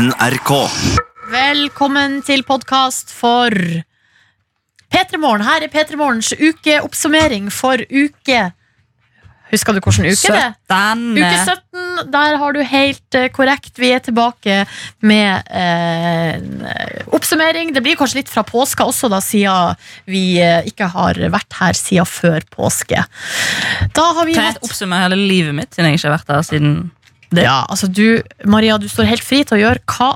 NRK. Velkommen til podkast for P3 Morgen. Her er P3 Morgens ukeoppsummering for uke Husker du hvilken uke det er? 17. Uke 17. Der har du helt eh, korrekt. Vi er tilbake med eh, eh, oppsummering. Det blir kanskje litt fra påska også, da, siden vi eh, ikke har vært her siden før påske. Da har vi Kan jeg hatt oppsummere hele livet mitt, siden jeg ikke har vært her siden det? ja, altså du, Maria, du står helt fri til å gjøre hva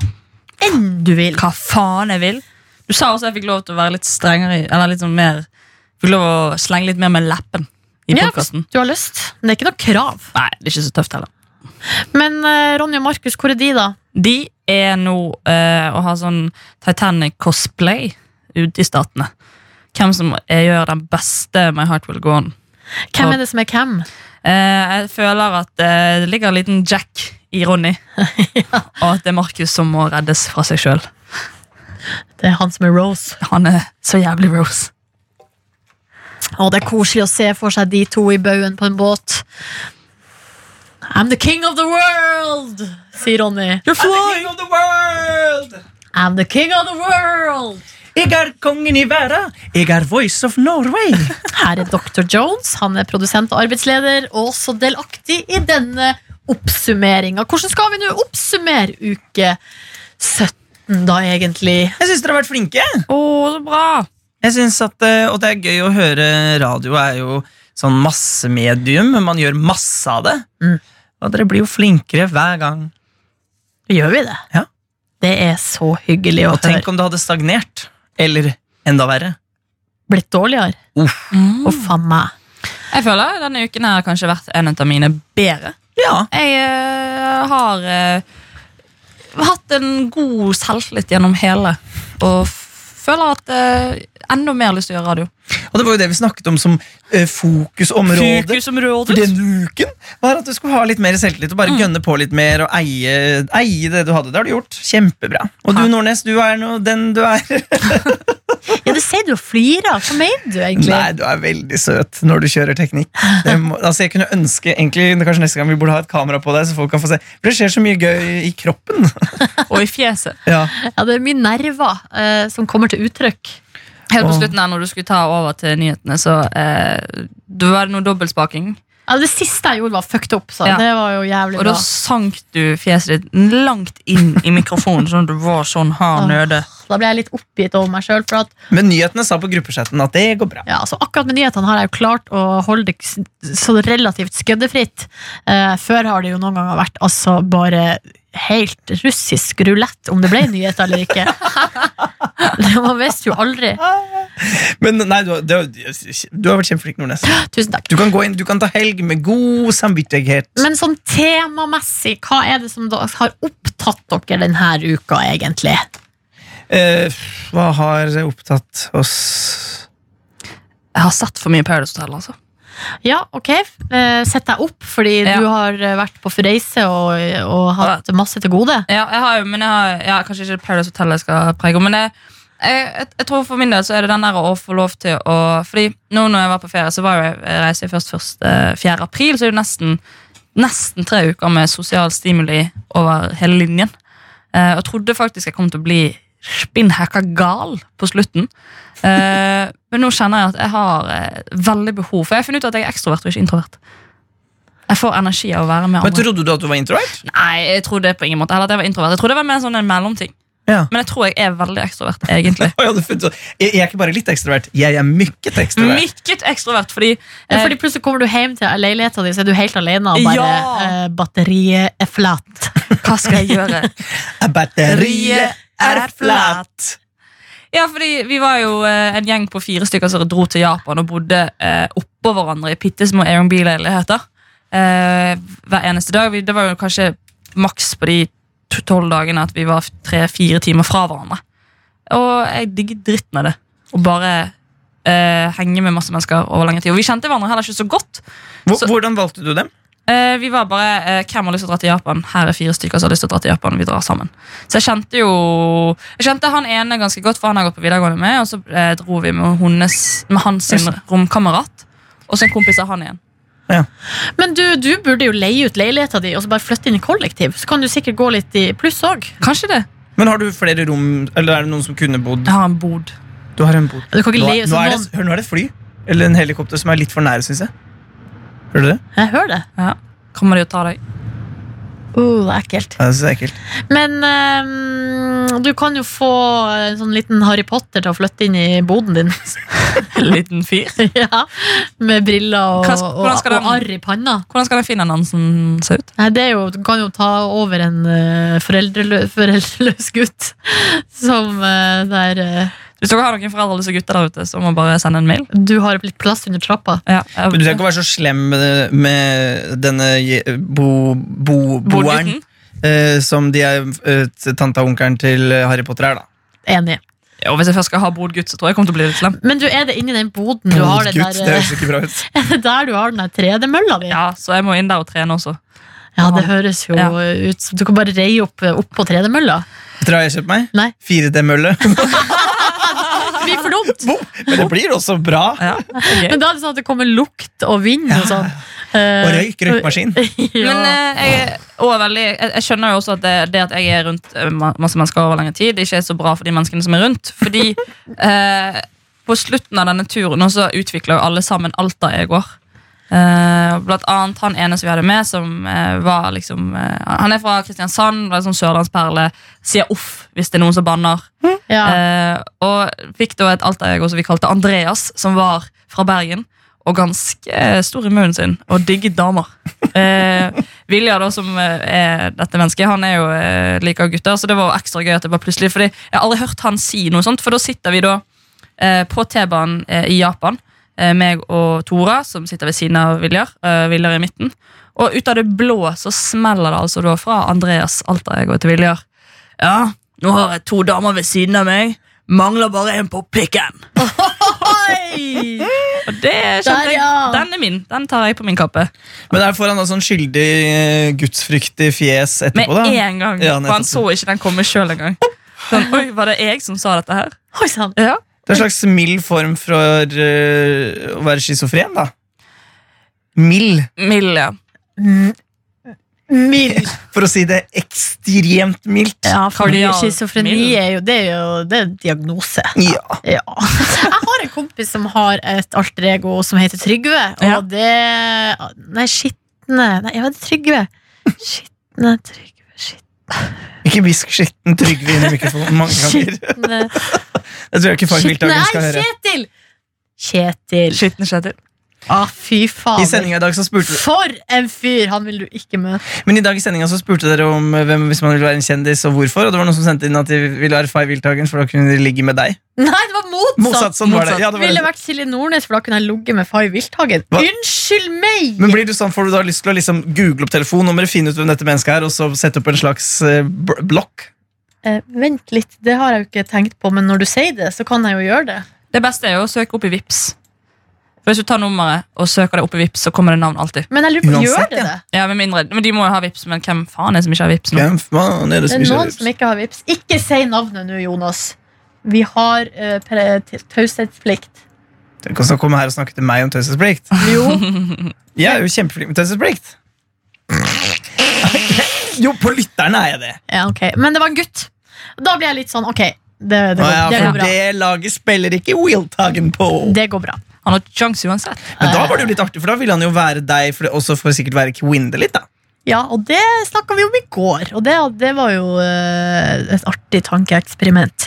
enn du vil. Hva faen jeg vil. Du sa også jeg fikk lov til å være litt strengere, eller litt sånn mer Fikk lov å slenge litt mer med leppen i Ja, podkasten. du har lyst. Men det er ikke noe krav. Nei, det er ikke så tøft heller. Men uh, Ronny og Markus, hvor er de, da? De er nå uh, å ha sånn Titanic-cosplay ute i statene. Hvem som eh, gjør den beste My Heart Will Go On. Hvem er det som er hvem? Eh, jeg føler at eh, det ligger en liten Jack i Ronny, og at det er Markus som må reddes fra seg sjøl. Det er han som er Rose. Han er så jævlig Rose. Å, det er koselig å se for seg de to i baugen på en båt. I'm the king of the world, sier Ronny. You're King of the world! I'm the king of the world. Jeg er kongen i verden. Jeg er Voice of Norway. Her er Dr. Jones. Han er produsent og arbeidsleder, og også delaktig i denne oppsummeringa. Hvordan skal vi nå oppsummere uke 17, da, egentlig? Jeg syns dere har vært flinke. Å, så bra! Jeg synes at, eh, Og det er gøy å høre radio er jo sånn massemedium. Man gjør masse av det. Mm. Og dere blir jo flinkere hver gang. Gjør vi det? Ja. Det er så hyggelig å Og tenk høre. om det hadde stagnert. Eller enda verre. Blitt dårligere? Uff. Mm. Oh, faen meg. Jeg føler denne uken har kanskje vært en av mine bedre. Ja. Jeg uh, har uh, hatt en god selvtillit gjennom hele, og føler at uh, enda mer lyst til å gjøre radio. Og det var jo det vi snakket om som eh, fokusområde. For denne uken var at du skulle ha litt mer selvtillit og bare gønne på litt mer og eie, eie det du hadde. Det har du gjort. Kjempebra. Og du, Takk. Nordnes, du er nå den du er. Ja, det sier du og flirer. Hva mener du egentlig? Nei, du er veldig søt når du kjører teknikk. Det må, altså jeg kunne ønske egentlig, Kanskje neste gang vi burde ha et kamera på deg, så folk kan få se. For det skjer så mye gøy i kroppen. Og i fjeset. Ja. Ja, det er mye nerver eh, som kommer til uttrykk. Helt på slutten her, når du skulle ta over til nyhetene, så eh, du var det noe dobbeltspaking. Ja, det siste jeg gjorde, var fucked up, så Ja. det var jo jævlig Og da sank du fjeset ditt langt inn i mikrofonen, sånn at du var sånn hard nøde. Da ble jeg litt oppgitt over meg sjøl. Men nyhetene sa på gruppechatten at det går bra. ja, altså, akkurat med nyhetene har jeg jo klart å holde det så relativt skøddefritt. Eh, før har det jo noen ganger vært altså bare helt russisk rulett om det ble nyheter eller ikke. Man visste jo aldri. Men nei, du, har- du, du har vært kjempeflink, Nordnes. Tusen takk. Du kan gå inn, du kan ta helg med god samvittighet. Men sånn temamessig, hva er det som har opptatt dere denne uka, egentlig? Eh, hva har opptatt oss Jeg har sett for mye Paradise Hotel, altså. Ja, ok. Eh, Sett deg opp, fordi Ja. du har eh, vært på reise og, og hatt masse til gode. Ja, jeg har jo, men jeg har ja, Kanskje ikke Paradise Hotel jeg skal prege men jeg, jeg, jeg, tror for min del så er det den der å få lov til å Fordi nå når jeg var på ferie, så var jeg, jeg reiste først først eh, 4. april, så er det nesten, nesten tre uker med sosial stimuli over hele linjen. Eh, og trodde faktisk jeg kom til å bli spinnhacka gal på slutten. Eh, men nå kjenner jeg at jeg har uh, veldig behov, for jeg har funnet ut at jeg er ekstrovert og ikke introvert. Jeg får energi av å være med Men andre. Trodde du at du var introvert? Nei, jeg trodde på ingen måte heller at jeg var introvert. Jeg trodde det var mer sånn en mellomting. Ja. Men jeg tror jeg er veldig ekstrovert, egentlig. Ja, du funnet jeg, er ikke bare litt ekstrovert, jeg er mykket ekstrovert. Mykket ekstrovert, fordi Ja, eh, fordi Plutselig kommer du hjem til leiligheten din, så er du helt alene, og bare Ja. eh, batteriet er flatt. Hva skal jeg gjøre? Batteriet er flatt. Ja, fordi vi var jo eh, en gjeng på fire stykker som dro til Japan og bodde eh, oppå hverandre i bitte små Airbnb-leiligheter. Eh, hver eneste dag. Vi, det var jo kanskje maks på de tolv dagene at vi var tre-fire timer fra hverandre. Og jeg digget dritten av det. Å bare eh, henge med masse mennesker over lengre tid. Og vi kjente hverandre heller ikke så godt. Hvor- Så- Hvordan valgte du dem? Eh, vi var bare uh, Hvem har lyst til å dra til Japan? Her er fire stykker som har lyst til å dra til Japan. Vi drar sammen. Så jeg kjente jo Jeg kjente han ene ganske godt, for han har gått på videregående med. Og så uh, dro vi med, hennes, med hans romkamerat og så en kompis av han igjen. Ja. Men du, du burde jo leie ut leiligheta di og så bare flytte inn i kollektiv. Så kan du sikkert gå litt i pluss òg. Kanskje det. Men har du flere rom, eller er det noen som kunne bodd? Jeg har en bod. Du har en bod. Du kan ikke Nå, leie nå, så er det, hør, nå er det et fly, eller en helikopter, som er litt for nære, syns jeg. Hører du det? Jeg hører det. Ja. Kommer de og tar deg? Uh, det er ekkelt. Ja, det er ekkelt. Men um, du kan jo få en sånn liten Harry Potter til å flytte inn i boden din. En liten fyr. ja, Med briller og, skal- og, og arr i panna. Hvordan skal den finnannonsen se ut? Nei, det er jo, Du kan jo ta over en uh, foreldreløs, foreldreløs gutt som uh, der eh, Hvis dere har noen foreldreløse gutter der ute, så må bare sende en mail. du har litt plass under trappa. Ja, jeg- Men du trenger ikke å være så slem med, med denne bo, bo, boeren eh, som de er eh, tanta og onkelen til Harry Potter er, da. Enig. Ja, og hvis jeg først skal ha bodgutt, så tror jeg jeg kommer til å bli litt slem. Men du, er det inni den boden du har den Bodgutt, det høres ikke bra ut. der du har den der tredemølla di? Ja, Så jeg må inn der og trene også. Ja, det høres jo Ja. ut som Du kan bare reie opp, opp på tredemølla. Vet dere hva jeg har kjøpt meg? Nei. 4D-mølle. Det blir for dumt! Men det blir også bra. Ja, er. Men da er det sånn at det kommer lukt og vind og sånn. Og røyk, røykmaskin. ja. Men eh, jeg, veldig, jeg, jeg skjønner jo også at det, det at jeg er rundt eh, masse mennesker over lengre tid, ikke er så bra for de menneskene som er rundt. Fordi eh, på slutten av denne turen så utvikler jo alle sammen alter-egoer. Eh, blant annet han ene som vi hadde med, som uh, var liksom uh, Han er fra Kristiansand, var en sånn sørlandsperle. Sier uff hvis det er noen som banner. ja. Eh, og fikk da et alter-ego som vi kalte Andreas, som var fra Bergen. Og ganske stor i munnen sin, og digger damer. Eh, Vilja, da, som er dette mennesket, han er jo eh, liker gutter, så det var ekstra gøy at det var plutselig. Fordi jeg har aldri hørt han si noe sånt, for da sitter vi da eh, på T-banen i Japan. Eh, meg og Tora, som sitter ved siden av Viljar. Eh, Viljar i midten. Og ut av det blå så smeller det altså da fra Andreas alter-ego til Viljar. Ja, nå har jeg to damer ved siden av meg. Mangler bare en på pikken. Og det skjønte jeg. Den er min. Den tar jeg på min kappe. Men der får han da sånn skyldig, eh, gudsfryktig fjes etterpå, da. en gang. Ja, for han så ikke den komme sjøl engang. Sånn, Oi, var det jeg som sa dette her? Oi sant. Ja. Det er en slags mild form for uh, å være schizofren, da. Mild, Mild, ja. Mild. for å si det ekstremt mildt. Ja, fordi Kardial schizofreni er jo Det er jo det er diagnose. Ja. Ja. Jeg har en kompis som har et alter ego som heter Trygve. Og Ja. det Nei, skitne Nei, jeg vet Trygve? Skitne Trygve Ikke hvisk skitten Trygve inn i mikrofonen mange ganger. skitne, Det tror jeg ikke. Kjetil! Kjetil. Skitne Kjetil. Ah, fy I faen. sendinga i dag så spurte For en fyr! Han vil du ikke møte. Men i dag i sendinga så spurte dere om eh, hvem hvis man ville være en kjendis, og hvorfor. Og det var noen som sendte inn at de ville være Wiltagen, for da kunne de ligge med deg. Nei, det var motsatt! Motsatt, sånn var det. Ja, det var Ville vært Silje Nordnes, for da kunne jeg ligget med Five Wilthagen. Unnskyld meg! Men blir du sånn, Får du da lyst til å liksom google opp telefonnummeret, finne ut hvem dette mennesket er, og så sette opp en slags eh, blokk? Eh, vent litt, det har jeg jo ikke tenkt på, men når du sier det, så kan jeg jo gjøre det. Det beste er jo å søke opp i Vips. For Hvis du tar nummeret og søker det opp i Vips, så kommer det navn alltid. Men jeg lurer på, Uansett, gjør det det? Ja, med mindre, men De må jo ha Vips, men hvem faen er det som ikke har Vips nå? Hvem faen er det Det som er ikke noen er som ikke har vips. Ikke si navnet nå, Jonas. Vi har uh, taushetsplikt. Tenk å komme her og snakke til meg om taushetsplikt. Jo. Jeg er jo kjempeflink med taushetsplikt. Jo, på lytterne er jeg det. Ja, ok. Men det var en gutt. Da blir jeg litt sånn, ok, det, det, Å går, ja, det for går bra. det laget spiller ikke Wiltagen på. Det går bra. Han har sjans uansett. Men da var det jo litt artig, for da ville han jo være deg, for det, også for sikkert være Kwinde litt, da. Ja, og det snakka vi om i går, og det, det var jo eh, et artig tankeeksperiment.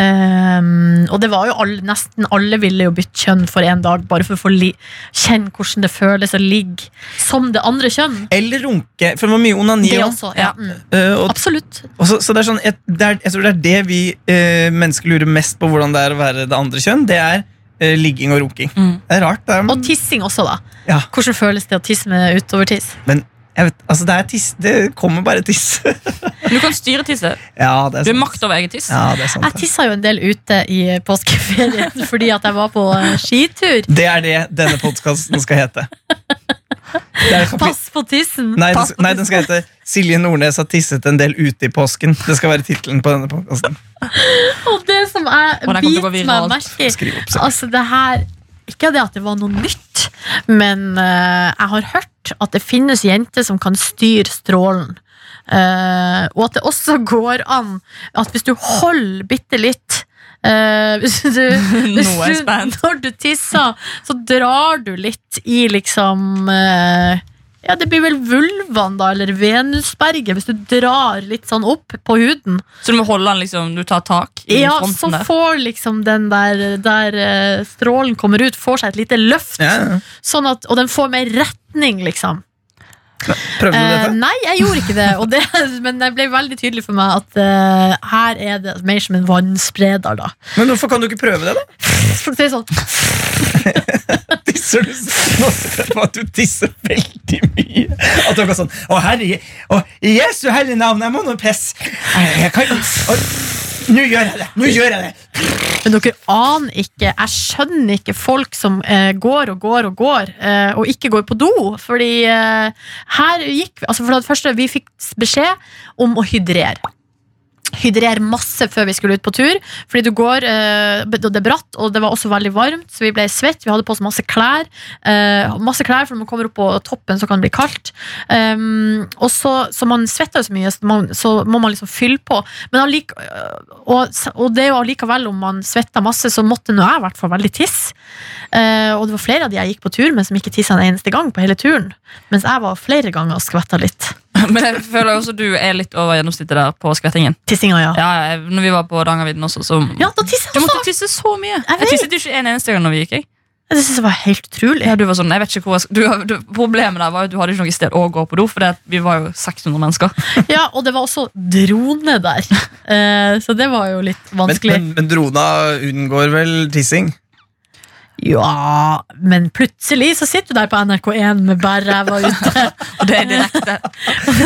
Um, og det var jo alle, nesten alle ville jo bytte kjønn for en dag, bare for å få li kjenne hvordan det føles å ligge som det andre kjønn. Eller runke, for det var mye onani Det også. Ja. Mm. Uh, og, Absolutt. og så, så det er sånn, et, det er, jeg tror det er det vi uh, mennesker lurer mest på hvordan det er å være det andre kjønn. Det er ligging og runking. Mm. Det er rart. Det er, Og tissing også, da. Ja. Hvordan føles det å tisse med utovertiss? men vet, altså det, er tiss, det kommer bare tiss. Du kan styre tisset. ja, det er Du har makt over eget tiss. Ja, det er sant. Jeg tissa jo en del ute i påskeferien fordi at jeg var på eh, skitur. Det er det denne podkasten skal hete. Er Pass på tissen! Nei, den, Pass på nei, den skal hete 'Silje Nordnes har tisset en del ute i påsken'. Det skal være tittelen på denne podkasten. Og det som jeg biter meg merke i. Altså det her Ikke det at det var noe nytt, men eh, jeg har hørt at det finnes jenter som kan styre strålen. Eh, og at det også går an at hvis du holder bitte litt eh, hvis du, hvis du. Når du tisser, så drar du litt i liksom eh, Ja, det blir vel vulvaen, da, eller venusberget, hvis du drar litt sånn opp på huden. Så du må holde den liksom, du tar tak i Ja, så fronten der. får liksom den der, der eh, strålen kommer ut, får seg et lite løft. Ja, ja. Sånn at, og den får mer retning, liksom. Prøvde du Eh, dette? nei, jeg gjorde ikke det, og det, men det ble veldig tydelig for meg at uh, her er det mer som en vannspreder. Da. Men hvorfor kan du ikke prøve det, da? For det er sånn, Tisser du Nå ser jeg på at du tisser veldig mye. At dere er sånn Å, herre Å, Jesu hellige navn, jeg må nå pisse. Nå gjør jeg det! Nå gjør jeg det! men dere aner ikke Jeg skjønner ikke folk som eh, går og går og går, eh, og ikke går på do. Fordi eh, her gikk altså For det første, vi fikk beskjed om å hydrere. Hydrere masse før vi skulle ut på tur. Fordi du går, eh, det er bratt, og det var også veldig varmt, så vi ble svett. Vi hadde på oss masse klær. eh, masse klær, For når man kommer opp på toppen, så kan det bli kaldt. Um, og så, så man svetter jo så mye, så, man, så må man liksom fylle på. Men allike, og, og det er jo allikevel om man svetter masse, så måtte nå jeg i hvert fall veldig tisse. Eh, og det var flere av de jeg gikk på tur med, som ikke tissa en eneste gang på hele turen. Mens jeg var flere ganger og skvetta litt. Men jeg føler også du er litt over gjennomsnittet der på skvettingen. Tissinga, ja. Ja, jeg, når vi var på Dangaviden også, så Ja, da tisser Du jeg måtte også! tisse så mye. Jeg Jeg vet. tisset jo ikke en eneste gang når vi gikk. Jeg. Det synes jeg var helt utrolig. Ja, du var sånn, jeg vet ikke hvor jeg skal, du, du, Problemet der var jo at du hadde ikke noe sted å gå på do, for vi var jo 600 mennesker. Ja, Og det var også drone der, Eh, så det var jo litt Men, vanskelig. men, men drona unngår vel tissing? Ja, men plutselig så sitter du der på NRK1 med bare ræva ute. Og det er direkte.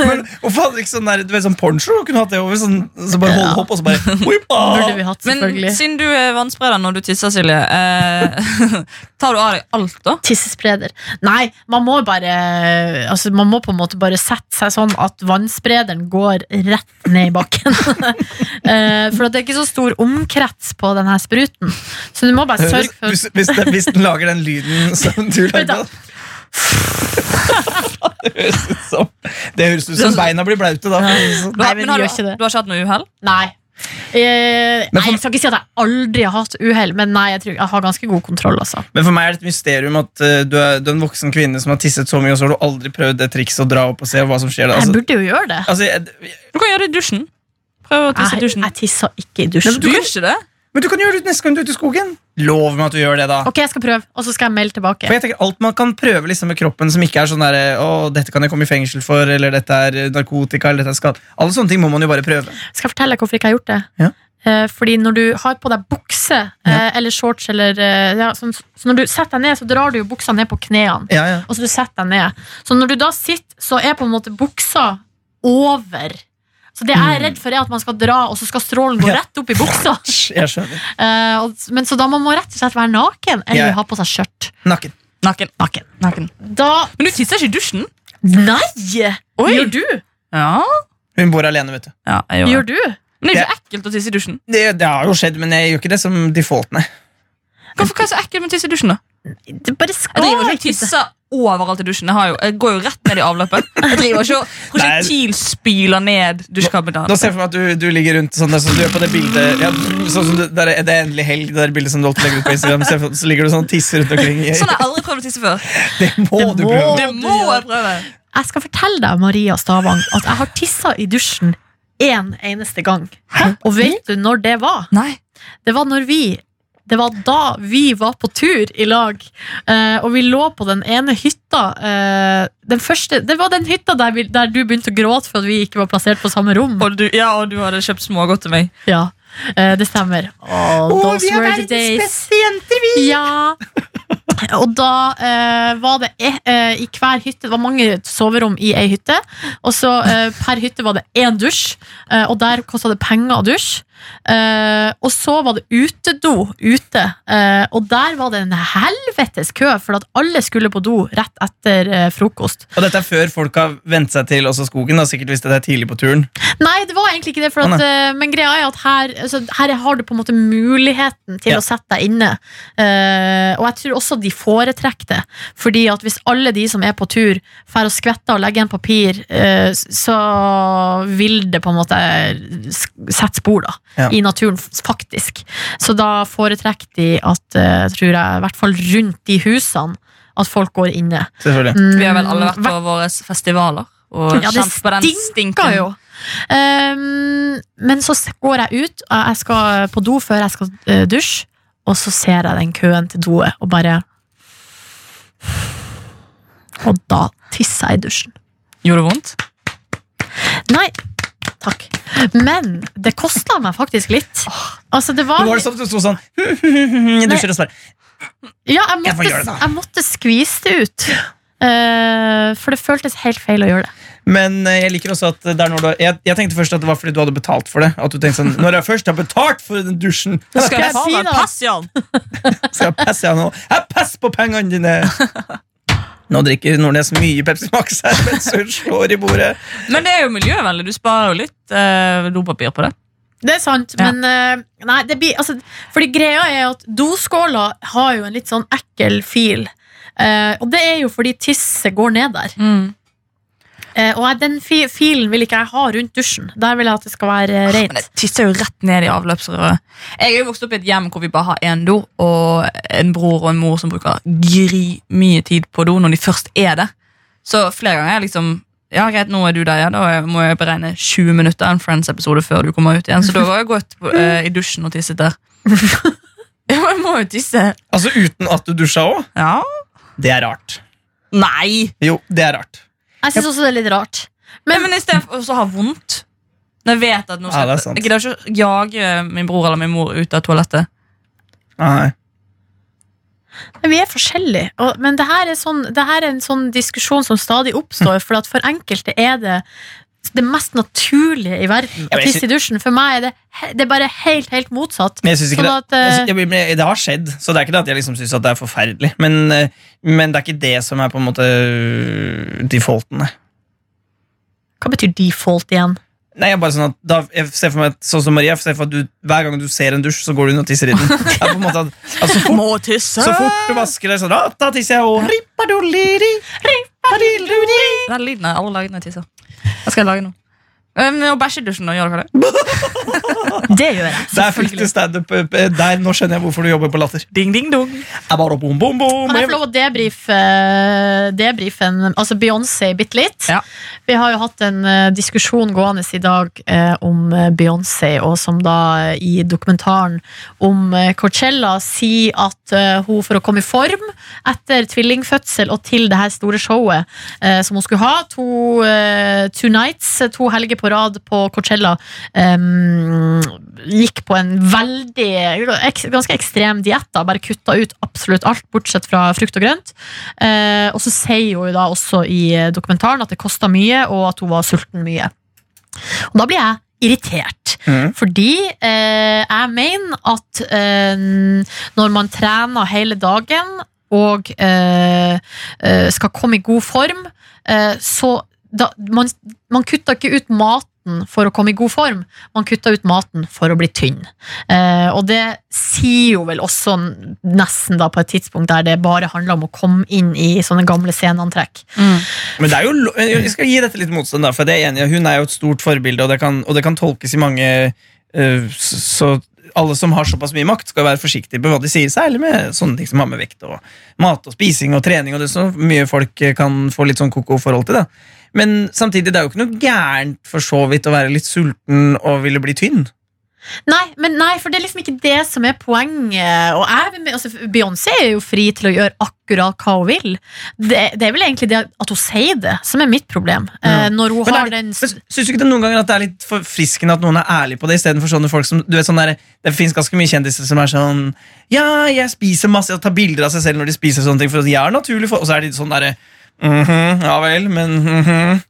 Men Hvorfor hadde ikke sånn der, du vet, sånn poncho? Kunne hatt det over, sånn, så bare hold Ja. hopp, og så bare! Burde vi hatt, Men siden du er vannspreder når du tisser, Silje, eh, tar du av deg alt da? Tissespreder. Nei, man må bare altså Man må på en måte bare sette seg sånn at vannsprederen går rett ned i bakken. Eh, For at det er ikke så stor omkrets på denne spruten. Så du må bare sørge for Hvis, hvis, det, hvis den lager den lyden som du lagde Det høres ut som Det høres ut som beina blir blaute da. Nei, men men har du, du har ikke hatt noe uhell? Nei. Eh, nei, jeg skal ikke si at jeg aldri har hatt uhell, men nei, jeg, tror, jeg har ganske god kontroll. Altså. Men for meg er det et mysterium at uh, du, er, du er en voksen kvinne som har tisset så mye, og så har du aldri prøvd det trikset å dra opp og se hva som skjer da. Jeg Altså, burde jo gjøre det. altså, jeg, Du kan gjøre det i dusjen. Prøv å tisse i dusjen. jeg tisser ikke i dusjen. Du gjør ikke det? Men du kan gjøre det neste gang du er ute i skogen. Lov meg at du gjør det, da. Ok, jeg skal prøve, og så skal jeg melde tilbake. For jeg tenker Alt man kan prøve liksom med kroppen som ikke er sånn der, å, dette kan jeg komme i fengsel for, eller dette er narkotika, eller dette er skatt Alle sånne ting må man jo bare prøve. Skal jeg fortelle deg hvorfor jeg ikke har gjort det? Ja. Eh, fordi når du har på deg bukse eh, eller shorts, eller, eh, ja, så, så når du setter deg ned, så drar du jo buksa ned på knærne. Ja, ja. Og så du setter deg ned. Så når du da sitter, så er på en måte buksa over. Så det jeg er redd for, er at man skal dra, og så skal strålen gå rett opp i buksa. Jeg skjønner. Eh, og, men Så da må man rett og slett være naken, eller Ja. ha på seg skjørt. Nakken. Naken. Naken. Naken. Da Men du tisser ikke i dusjen? Nei! Oi. Gjør du? Ja. Hun bor alene, vet du. ja jeg gjør Gjør du? Men det er jo ikke ekkelt å tisse i dusjen. Det, det har jo skjedd, men jeg gjør ikke det som default, nei. Hvorfor hva er så ekkelt med å tisse i dusjen? da? Det bare Jeg skal driver ikke og tisser overalt i dusjen. Jeg, har jo, jeg går jo rett ned i avløpet. Jeg driver ikke og prosjektilspyler ned dusjkabinen. Nå ser jeg for meg at du, du ligger rundt sånn der, som du gjør på det bildet ja, sånn som du, der er, Det er endelig helg, det der bildet som du alltid legger ut på Instagram. Så, så ligger du sånn og tisser rundt omkring. Sånn har jeg aldri prøvd å tisse før. Det må Det du må- prøve. Det må jeg prøve. Jeg skal fortelle deg, Maria Stavang, at jeg har tissa i dusjen én eneste gang. Hæ? Og vet du når det var? Nei. Det var når vi det var da vi var på tur i lag, eh, og vi lå på den ene hytta. eh, den første, det var den hytta der, vi, der du begynte å gråte for at vi ikke var plassert på samme rom. Og du, ja, og du hadde kjøpt smågodt til meg. Ja, eh, det stemmer. Oh, those were the days. beste jenter, vi! Ja. Og da eh, var det e- eh, i hver hytte Det var mange soverom i ei hytte. Og så eh, per hytte var det én dusj, eh, og der kosta det penger å dusje. Eh, og så var det utedo ute, uh, og der var det en helvetes kø, for at alle skulle på do rett etter uh, frokost. Og dette er før folk har vent seg til også skogen. Da, sikkert hvis det er tidlig på turen. Nei, det var egentlig ikke det, for at, men greia er at her, altså, her har du på en måte muligheten til Ja. å sette deg inne. Og jeg tror også de foretrekker det, fordi at hvis alle de som er på tur, får å skvette og legge igjen papir, så vil det på en måte sette spor da, Ja. i naturen, faktisk. Så da foretrekker de at, eh, tror jeg, i hvert fall rundt de husene, at folk går inne. Selvfølgelig. Mm, Vi har vel alle vært på våre festivaler og Ja, det kjent på den stinker stinken. jo. Um, men så går jeg ut, og jeg skal på do før jeg skal eh, dusje, og så ser jeg den køen til doet, og bare Og da tisser jeg i dusjen. Gjorde det vondt? Nei, takk. Men det kosta meg faktisk litt. Altså, det var Nå var det sånn at du sto sånn i dusjer og så bare Ja, jeg måtte, jeg, jeg måtte skvise det ut. Uh, for det føltes helt feil å gjøre det. Men uh, jeg liker også at det er når du, jeg, jeg tenkte først at det var fordi du hadde betalt for det. At du tenkte sånn, Når jeg først har betalt for den dusjen, da skal jeg jeg si passe, Jan. skal jeg passe nå. Jeg passer på pengene dine! Nå drikker Nordnes mye Pepsi Max her mens hun slår i bordet. Men det er jo miljøvennlig. Du sparer jo litt eh, dopapir på det. Det er sant, Ja. men eh, Nei, det blir altså, Fordi greia er at doskåla har jo en litt sånn ekkel fil. Eh, og det er jo fordi tisset går ned der. Eh, og den fi filen vil ikke jeg ha rundt dusjen. Der vil jeg at det skal være eh, Men rent. det tisser jo rett ned i avløpsrøret. Jeg er jo vokst opp i et hjem hvor vi bare har én do, og en bror og en mor som bruker gri mye tid på do når de først er det. Så flere ganger er jeg liksom Ja, greit, nå er du der ja. Da må jeg beregne 20 minutter en Friends-episode før du kommer ut igjen. Så da har jeg gått eh, i dusjen og tisset der. jeg må jo tisse. Altså uten at du dusja òg? Ja. Det er rart. Nei! Jo, det er rart. Jeg syns også det er litt rart. Men, men i stedet for å ha vondt Når jeg vet at noe Ja. Jeg gidder ikke å jage min bror eller min mor ut av toalettet. Nei. Men vi er forskjellige. Og, men det her, er sånn, det her er en sånn diskusjon som stadig oppstår, for at for enkelte er det det mest naturlige i verden Ja, å jeg tisse i dusjen. For meg er det, det er bare helt, helt motsatt. Men jeg synes ikke Sånn det, at, det, jeg synes, jeg, det har skjedd, så det er ikke det at jeg liksom syns det er forferdelig. Men, eh, men det er ikke det som er på en måte øh, defaulten. Hva betyr default igjen? Nei, jeg bare sånn at da, jeg ser for meg Sånn som Maria, jeg ser for at du, Hver gang du ser en dusj, så går du inn og tisser i den. Er på en måte at, at så, fort, Må tisse! så fort du vasker deg, sånn, da, da tisser jeg og. Den lyden har alle når jeg tisser. Hva skal jeg lage nå? Um, å bæsje i dusjen, Og Gjør dere det? Det gjør jeg. Der fikk du standup. eh, Der, Nå skjønner jeg hvorfor du jobber på Latter. Ding, ding, dong. Jeg bare bom, bom, bom. Kan jeg få lov å debrife, eh, debrife altså Beyoncé bitte litt? Ja. Vi har jo hatt en eh, diskusjon gående i dag eh, om eh, Beyoncé, og som da eh, i dokumentaren om eh, Coachella sier at eh, hun for å komme i form etter tvillingfødsel og til det her store showet eh, som hun skulle ha, to, eh, two nights, eh, to helger på rad på Coachella, um, gikk på en veldig ganske ekstrem diett. Bare kutta ut absolutt alt, bortsett fra frukt og grønt. Uh, og så sier hun da også i dokumentaren at det kosta mye, og at hun var sulten mye. Og da blir jeg irritert. Mm. Fordi eh, jeg mener at eh, når man trener hele dagen og eh, eh, skal komme i god form, eh, så da, man, man kutter ikke ut maten for å komme i god form, man kutter ut maten for å bli tynn. Eh, og det sier jo vel også nesten da på et tidspunkt der det bare handler om å komme inn i sånne gamle sceneantrekk. Men det er jo, jeg skal gi dette litt motstand, da, for det er enig. Hun er jo et stort forbilde, og det kan, og det kan tolkes i mange uh, Så alle som har såpass mye makt, skal være forsiktige på hva de sier, særlig med sånne ting som har med vekt og mat og spising og trening. og det som så mye folk kan få litt sånn koko forhold til. da Men samtidig, det er jo ikke noe gærent for så vidt å være litt sulten og ville bli tynn. Nei, men nei, for det er liksom ikke det som er poenget. Og jeg, altså, Beyoncé er jo fri til å gjøre akkurat hva hun vil. Det, det er vel egentlig det at hun sier det, som er mitt problem. Ja. Eh, når hun Men har den Syns du ikke det noen ganger at det er litt forfriskende at noen er ærlig på det, istedenfor sånne folk som du vet, sånn der, Det fins ganske mye kjendiser som er sånn Ja, jeg spiser masse, og tar bilder av seg selv når de spiser sånne ting, for jeg er naturlig for Og så er de sånn derre mhm, Ja vel, men mhm.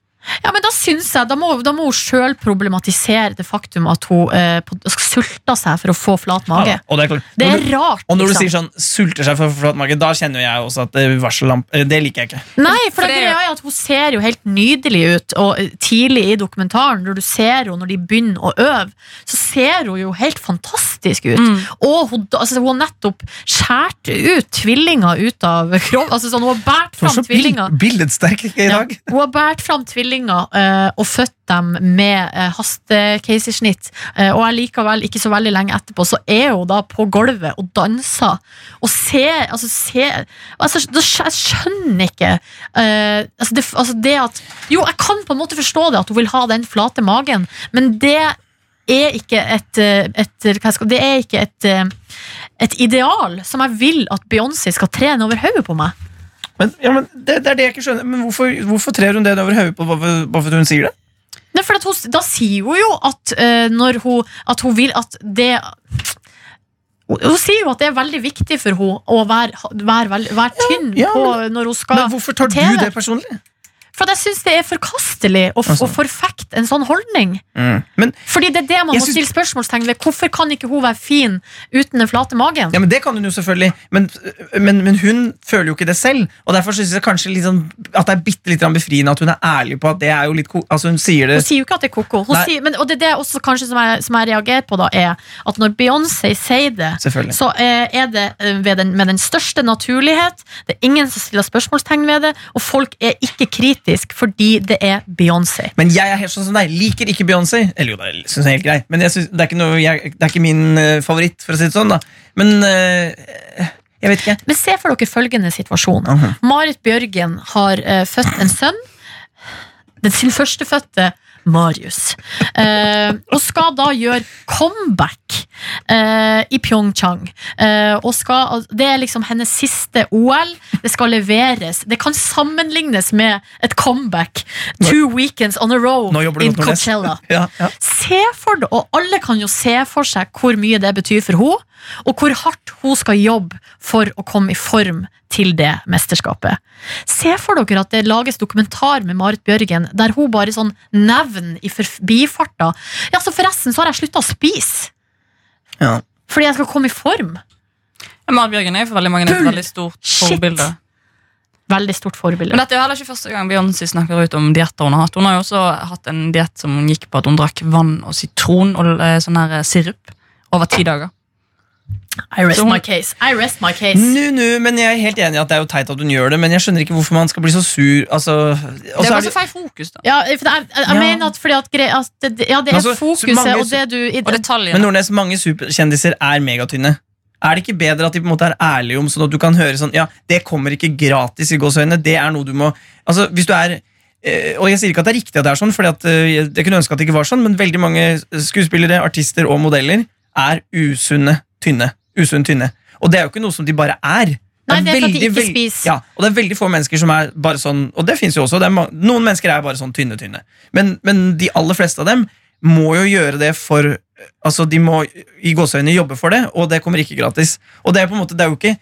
Ja, men Da synes jeg, da må, da må hun sjøl problematisere det faktum at hun eh, på- sulter seg for å få flat mage. Ja, og det er klart. Det Når er du- rart. Og når du liksom. sier sånn 'sulter seg for flat mage', da kjenner jo jeg også at det varsellamp eh, Det liker jeg ikke. Nei, for, For det det er jo- greia er at hun ser jo helt nydelig ut Og eh, tidlig i dokumentaren Når du ser henne når de begynner å øve Så ser hun jo helt fantastisk ut Mm. Og hun, altså, hun har nettopp skåret ut tvillinger ut av kroppen. Altså sånn, hun har bært er fram tvillinger billedsterk i Ja, dag. hun har båret fram tvillinger eh, og født dem med uh, hastekeisersnitt. Eh, og likevel, ikke så veldig lenge etterpå, så er hun da på gulvet og danser. Og ser Altså, ser, altså Jeg skjønner ikke eh, altså, det, altså det at Jo, jeg kan på en måte forstå det, at hun vil ha den flate magen, men det er ikke et, eh, et skal, Det er ikke et, eh, et ideal som jeg vil at Beyoncé skal trene over hodet på meg. Men, ja, men det, det er det jeg ikke skjønner. Men hvorfor, hvorfor trer hun det over hodet på hvorfor, fordi hun sier det? Nei, for hun, da sier hun jo at uh, hun At hun vil at det hun, sier jo at det er veldig viktig for henne å være, være, være tynn ja, på, når hun skal Men hvorfor tar du det personlig? For jeg syns det er forkastelig å, Altså. å forfekte en sånn holdning. Men, Fordi det er det man må syns- stille spørsmålstegn ved. Hvorfor kan ikke hun være fin uten den flate magen? ja, men Det kan hun jo selvfølgelig, men, men, men hun føler jo ikke det selv. Og Derfor synes jeg kanskje sånn, at det er bitte litt befriende at hun er ærlig på at det er jo litt Altså Hun sier det Hun sier jo ikke at det er koko. Hun sier, men, og det er det også kanskje som jeg, som jeg reagerer på, da, er at når Beyoncé sier det, så eh, er det eh, den, med den største naturlighet. Det er ingen som stiller spørsmålstegn ved det, og folk er ikke kritisk fordi det er Beyoncé. Men jeg er helt sånn som deg. Liker ikke Beyoncé. Eller jo, det syns jeg er helt grei. Men jeg synes, det, er ikke noe, jeg, det er ikke min eh, favoritt, for å si det sånn. da Men eh, jeg vet ikke. Men se for dere følgende situasjon. Mhm. Marit Bjørgen har uh, født en sønn. Den sin førstefødte Marius. Eh, og skal da gjøre comeback eh, i Pyeongchang. Eh, og skal, det er liksom hennes siste OL. Det skal leveres. Det kan sammenlignes med et comeback. Two weekends on a row in. Coachella. Ja, ja. Se for det, og alle kan jo se for seg hvor mye det betyr for henne, og hvor hardt hun skal jobbe for å komme i form til det mesterskapet. Se for dere at det lages dokumentar med Marit Bjørgen der hun bare sånn nevner i forbifarta Ja, så forresten så har jeg slutta å spise Ja. fordi jeg skal komme i form. Ja, Marit Bjørgen er for veldig mange et veldig stort Shit. forbilde. Veldig stort forbilde. Men dette er jo heller ikke første gang Beyoncé snakker ut om dietter hun har hatt. Hun har jo også hatt en diett som gikk på at hun drakk vann og sitron og eh, sånn her sirup over ti dager. I rest hun- my case. I rest my case. Nu, nu, men Jeg er helt enig i at det er jo teit at hun gjør det, men jeg skjønner ikke hvorfor man skal bli så sur. Altså, Det er kanskje feil fokus, da. Ja, for jeg, jeg, jeg Ja. mener at fordi at, gre- at det, Ja, det er altså, fokuset mange- og det du Og detaljene. men Nordnes, mange superkjendiser er megatynne. Er det ikke bedre at de på en måte er ærlige om sånn at du kan høre sånn Ja, det kommer ikke gratis i gåseøynene. Det er noe du må Altså, hvis du er eh, og jeg sier ikke at det er riktig at det er sånn, for jeg kunne ønske at det ikke var sånn, men veldig mange skuespillere, artister og modeller er usunne tynne. Usunn tynne. Og det er jo ikke noe som de bare er. Nei, det er for at de ikke spiser. Ja, og det er veldig få mennesker som er bare sånn Og det finnes jo også. Noen mennesker er bare sånn tynne, tynne. Men, men de aller fleste av dem må jo gjøre det for Altså, de må i gåseøynene jobbe for det, og det kommer ikke gratis. Og det er på en måte, det er jo ikke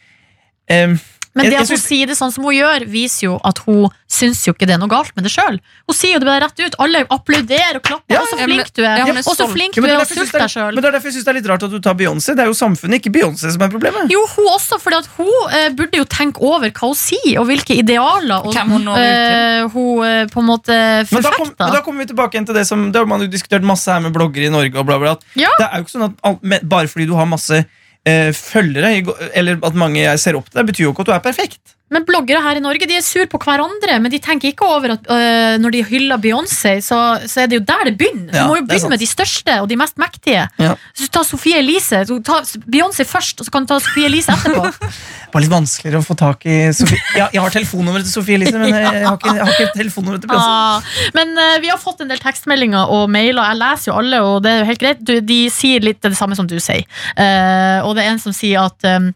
em, Men det at hun sier det sånn som hun gjør, viser jo at hun syns jo ikke det er noe galt med det sjøl. Hun sier jo det bare rett ut. Alle applauderer og klapper. Ja, og så flink du er. ja, og så flink du er og sulte deg sjøl. men det er derfor jeg synes det er litt rart at du tar Beyoncé. Det er jo samfunnet, ikke Beyoncé, som er problemet. Jo, hun også, for hun eh, burde jo tenke over hva hun sier, og hvilke idealer og, Hvem hun nå eh, hun eh, på en måte Men da, kom, men da kommer vi tilbake igjen til det som Det har man jo diskutert masse her med bloggere i Norge. og bla bla bla. Ja. Det er jo ikke sånn at alt, Bare fordi du har masse eh, følgere, eller at mange jeg ser opp til deg, betyr jo ikke at du er perfekt. Men bloggere her i Norge de er sur på hverandre, men de tenker ikke over at øh, når de hyller Beyoncé, så, så er det jo der det begynner. Ja, du må jo begynne med de største og de mest mektige. Ja. Så ta Sofie Elise. Ta Beyoncé først, og så kan du ta Sofie Elise etterpå. Var litt vanskeligere å få tak i Sofie. Jeg, jeg har telefonnummeret til Sofie Elise, men jeg har ikke, jeg har ikke telefonnummeret til Beyoncé. Ah, men uh, vi har fått en del tekstmeldinger og mailer. Jeg leser jo alle, og det er jo helt greit. Du, de sier litt det samme som du sier. Uh, og det er en som sier at um,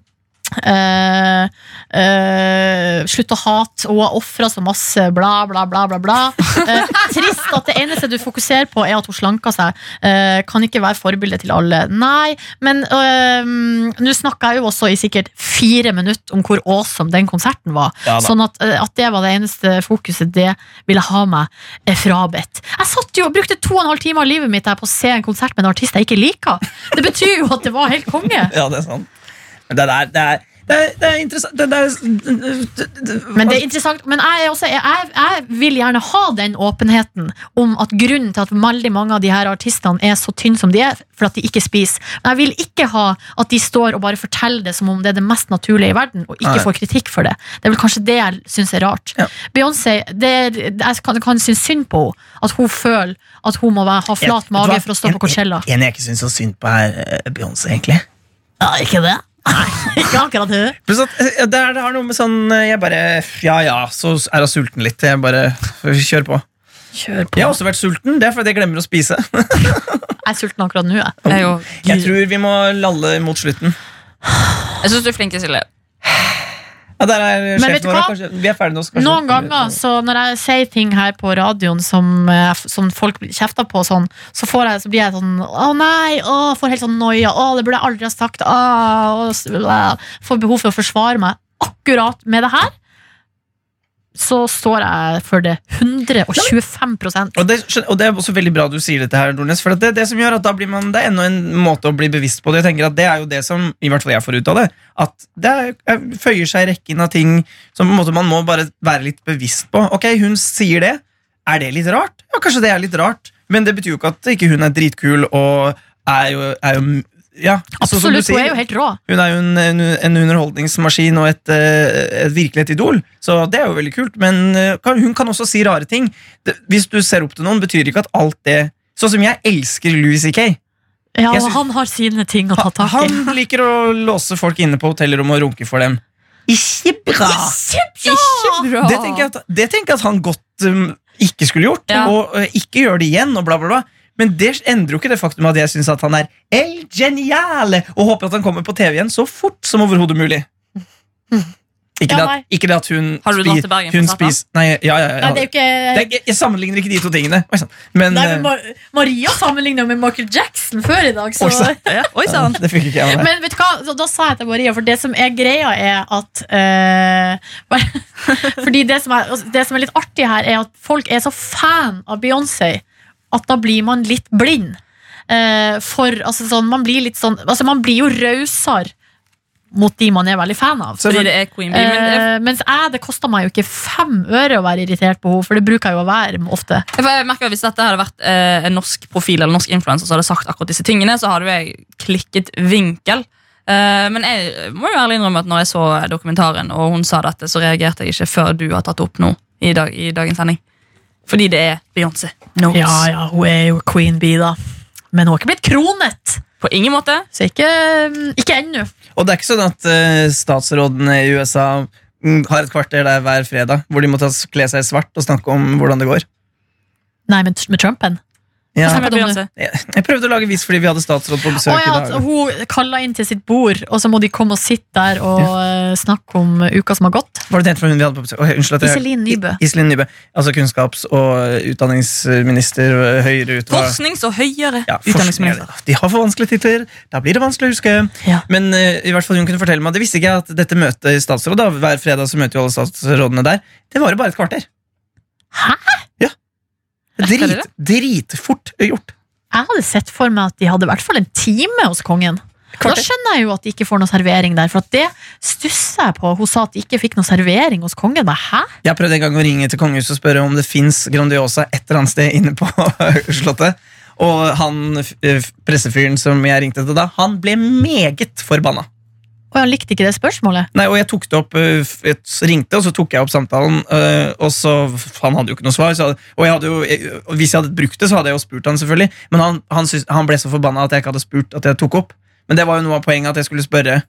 Eh, uh, slutt å hate, hun har ofra så masse, bla, bla, bla. bla, bla. Uh, trist at det eneste du fokuserer på, er at hun slanker seg. Kan ikke være forbilde til alle. Nei, men nå snakka jeg jo også i sikkert fire minutter om hvor awesome den konserten var. Ja sånn at, at det var det eneste fokuset det ville ha meg frabedt. Jeg satt jo og brukte to og en halv time av livet mitt der på å se en konsert med en artist jeg ikke liker. Det betyr jo at det var helt konge. Ja, det er sant. Det der, det er, det er, det er interessant det, det er, Men det er interessant Men jeg, er også, jeg, jeg vil gjerne ha den åpenheten om at grunnen til at veldig mange av de her artistene er så tynne som de er, for at de ikke spiser. Men jeg vil ikke ha at de står og bare forteller det som om det er det mest naturlige i verden, og ikke Nei. får kritikk for det. Det er vel kanskje det jeg syns er rart. Ja. Beyoncé, det, jeg kan, kan synes synd på henne. At hun føler at hun må være, ha flat mage for å stå på Coachella. En, en jeg ikke syns så synd på, er eh, Beyoncé, egentlig. Ja, ikke det? Ikke akkurat hun. Eh, det, er, det har noe med sånn eh, Jeg bare Ja ja, så er hun sulten litt. Jeg bare kjør på. Kjør på. Jeg har også vært sulten. Det er fordi jeg glemmer å spise. Jeg er sulten akkurat nå, jeg. Jeg, er jo, Jeg tror vi må lalle mot slutten. jeg syns du er flink, Silje. Ja, der er sjefen vår. Kanskje, vi er ferdige nå. kanskje- Noen ganger så når jeg sier ting her på radioen som, eh, som folk kjefter på, sånn, så, får jeg, så blir jeg sånn Å nei! Å, får helt sånn noia. Å, det burde jeg aldri ha sagt. Å, å, får behov for å forsvare meg. Akkurat med det her så står jeg for det 125 Og det, og det er også veldig bra du sier dette her, Nordnes. For det det, det som gjør at da blir man, det er enda en måte å bli bevisst på det. Jeg tenker at Det er jo det som i hvert fall jeg får ut av det. At det er, er, føyer seg i rekken av ting som man må bare være litt bevisst på. Ok, hun sier det. Er det litt rart? Ja, kanskje det er litt rart. Men det betyr jo ikke at ikke hun er dritkul og er jo, er jo ja, Absolutt. Hun er jo helt rå. Hun er jo en, en, en underholdningsmaskin og et, eh, et virkelig et idol, så det er jo veldig kult. Men eh, hun kan også si rare ting. Hvis du ser opp til noen, betyr ikke at alt det Sånn som jeg elsker Louis C.K. Ja, og han har sine ting å ta tak i. han liker å låse folk inne på hotellrom og runke for dem. Ikke bra! Ikke bra. Det tenker jeg at, det tenker jeg at han godt um, ikke skulle gjort, Ja. og uh, ikke gjør det igjen. og bla bla bla Men det endrer jo ikke det faktum at jeg syns han er el geniale, og håper at han kommer på TV igjen så fort som overhodet mulig. Ikke, Ja, det at, ikke det at hun Har du dratt til Bergen hun spiser Nei, ja, ja, ja, Nei, det ikke er, jeg, sammenligner ikke de to tingene. Oi sann. Men, Nei, men Mar Maria sammenligna med Michael Jackson før i dag. Så. Oi, sann. Meg. Men vet du hva, da, da sa jeg til Maria, for det som er greia, er at uh, Fordi det som, er, altså, det som er litt artig her, er at folk er så fan av Beyoncé at da blir man litt blind. Eh, for altså, sånn, man blir litt sånn Altså, man blir jo rausere mot de man er veldig fan av. Så- Fordi det er Queen Bee. Men det... Eh, mens jeg, det kosta meg jo ikke fem øre å være irritert på henne, for det bruker jeg jo å være ofte. jeg merker at Hvis dette hadde vært eh, en norsk profil eller norsk influenser som hadde sagt akkurat disse tingene, så hadde jeg klikket vinkel. Eh, men jeg må jo ærlig innrømme at når jeg så dokumentaren og hun sa dette, så reagerte jeg ikke før du har tatt det opp nå i, dag, i dagens sending. Fordi det er Beyoncé. Ja, ja, hun er jo queen bee, da. Men hun har ikke blitt kronet, På ingen måte. så ikke, ikke ennå. Og det er ikke sånn at uh, statsrådene i USA mm, har et kvarter der hver fredag hvor de må kle seg i svart og snakke om hvordan det går. Nei, men med Trumpen. Ja. Jeg, prøvde å lage vis fordi vi hadde statsråd på besøk ja, i at dag. hun kalla inn til sitt bord, og så må de komme og sitte der og ja. snakke om uka som har gått. Var det den fra hun vi hadde på besøk? Oh, unnskyld at jeg- Iselin Nybø. Iselin Nybø. Altså kunnskaps- og utdanningsminister øh, høyere ut. Forsknings- og høyere Ja, utdanningsminister. forskning. De har for vanskelige titler. Da blir det vanskelig å huske. Ja. Men uh, i hvert fall hun kunne fortelle meg Det visste ikke jeg at dette møtet i statsråd da, Hver fredag så møter jo alle statsrådene der. Det varer bare et kvarter. Hæ? Ja. Drit, dritfort gjort. Jeg hadde sett for meg at de hadde i hvert fall en time hos kongen. Da skjønner jeg jo at de ikke får noe servering der, for det stusser jeg på. Hun sa at de ikke fikk noe servering hos kongen. Men hæ? Jeg prøvde en gang å ringe til kongehuset og spørre om det fins Grandiosa et eller annet sted inne på Slottet. Og han pressefyren som jeg ringte til da, han ble meget forbanna. Og han likte ikke det spørsmålet. Nei, og jeg tok det opp, øh, jeg ringte, og så tok jeg opp samtalen. øh, og så, Han hadde jo ikke noe svar. Så, og jeg hadde jo, jeg, hvis jeg hadde brukt det, så hadde jeg jo spurt han selvfølgelig. Men han, han, synes, han ble så forbanna at jeg ikke hadde spurt at jeg tok opp. Men det var jo noe av poenget at jeg skulle spørre.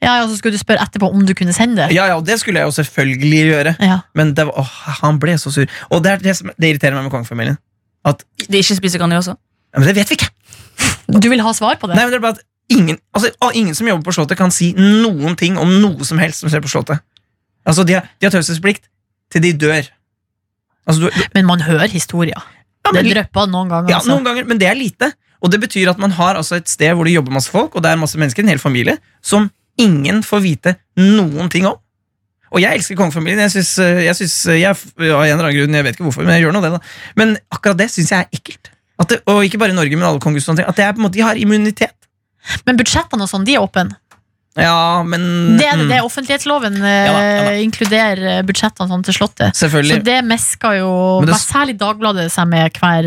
Ja, og så skulle du spørre etterpå om du kunne sende det. Ja, ja, og det skulle jeg jo selvfølgelig gjøre. Ja. Men det var, åh, han ble så sur. Og det, er det, som, det irriterer meg med kongefamilien. At De ikke spiser også? ja, Men det vet vi ikke! Du vil ha svar på det? Nei, men det er bare at ingen, altså, ah, ingen som jobber på Slottet, kan si noen ting om noe som helst som skjer på Slottet. Altså, De har, de har taushetsplikt til de dør. Altså, du, Men man hører historier. ja, Det drypper noen ganger. ja, altså. noen ganger, men det er lite. Og det betyr at man har altså et sted hvor det jobber masse folk, og det er masse mennesker, en hel familie, som ingen får vite noen ting om. Og jeg elsker kongefamilien. Jeg synes, jeg, synes, jeg, av en eller annen grunn, jeg vet ikke hvorfor, men jeg gjør nå det. da. Men akkurat det syns jeg er ekkelt. Det, og ikke bare i Norge, men alle kongehus. og sånne ting, At det er på en måte, de har immunitet. Men budsjettene og sånn, de er åpne. Ja, men Det er det. mm, det er Offentlighetsloven eh, Ja da, ja da. inkluderer eh, budsjettene sånn til Slottet. Selvfølgelig Så det meska jo Men det- særlig Dagbladet seg med hver, hver,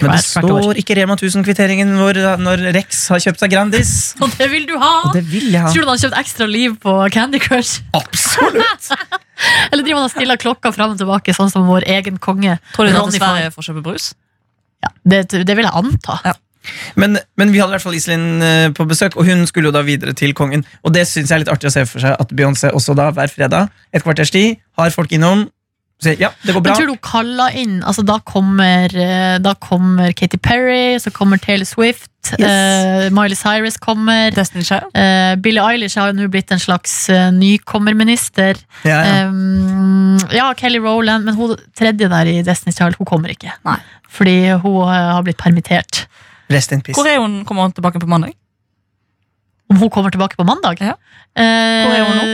Men det år. står ikke Rema 1000-kvitteringen vår når Rex har kjøpt seg Grandis. Og det vil du ha! Og det vil jeg ha. Tror du han har kjøpt ekstra liv på Candy Crush? Absolutt! Eller driver han og stiller klokka fram og tilbake, sånn som vår egen konge? Tror du Ronny for kjøpe brus? Ja, det, det vil jeg anta. Ja. Men, men vi hadde i hvert fall Iselin eh, på besøk, og hun skulle jo da videre til kongen. Og det syns jeg er litt artig å se for seg at Beyoncé også da hver fredag et kvarters tid har folk innom. Sier ja, det går bra. Men tror du hun kaller inn altså da, kommer, eh, da kommer Katy Perry, så kommer Taylor Swift, Yes. uh, Miley Cyrus kommer. Destiny Child? Uh, Billie Eilish har jo nå blitt en slags uh, nykommerminister. Ja, ja. Um, ja, Kelly Rowland, men hun tredje der i Destiny's Child, hun kommer ikke. Nei. Fordi hun har blitt permittert. Rest in peace. Hvor er hun? Kommer hun tilbake på mandag? Om hun kommer tilbake på mandag? Ja. Eh, Hvor er hun nå?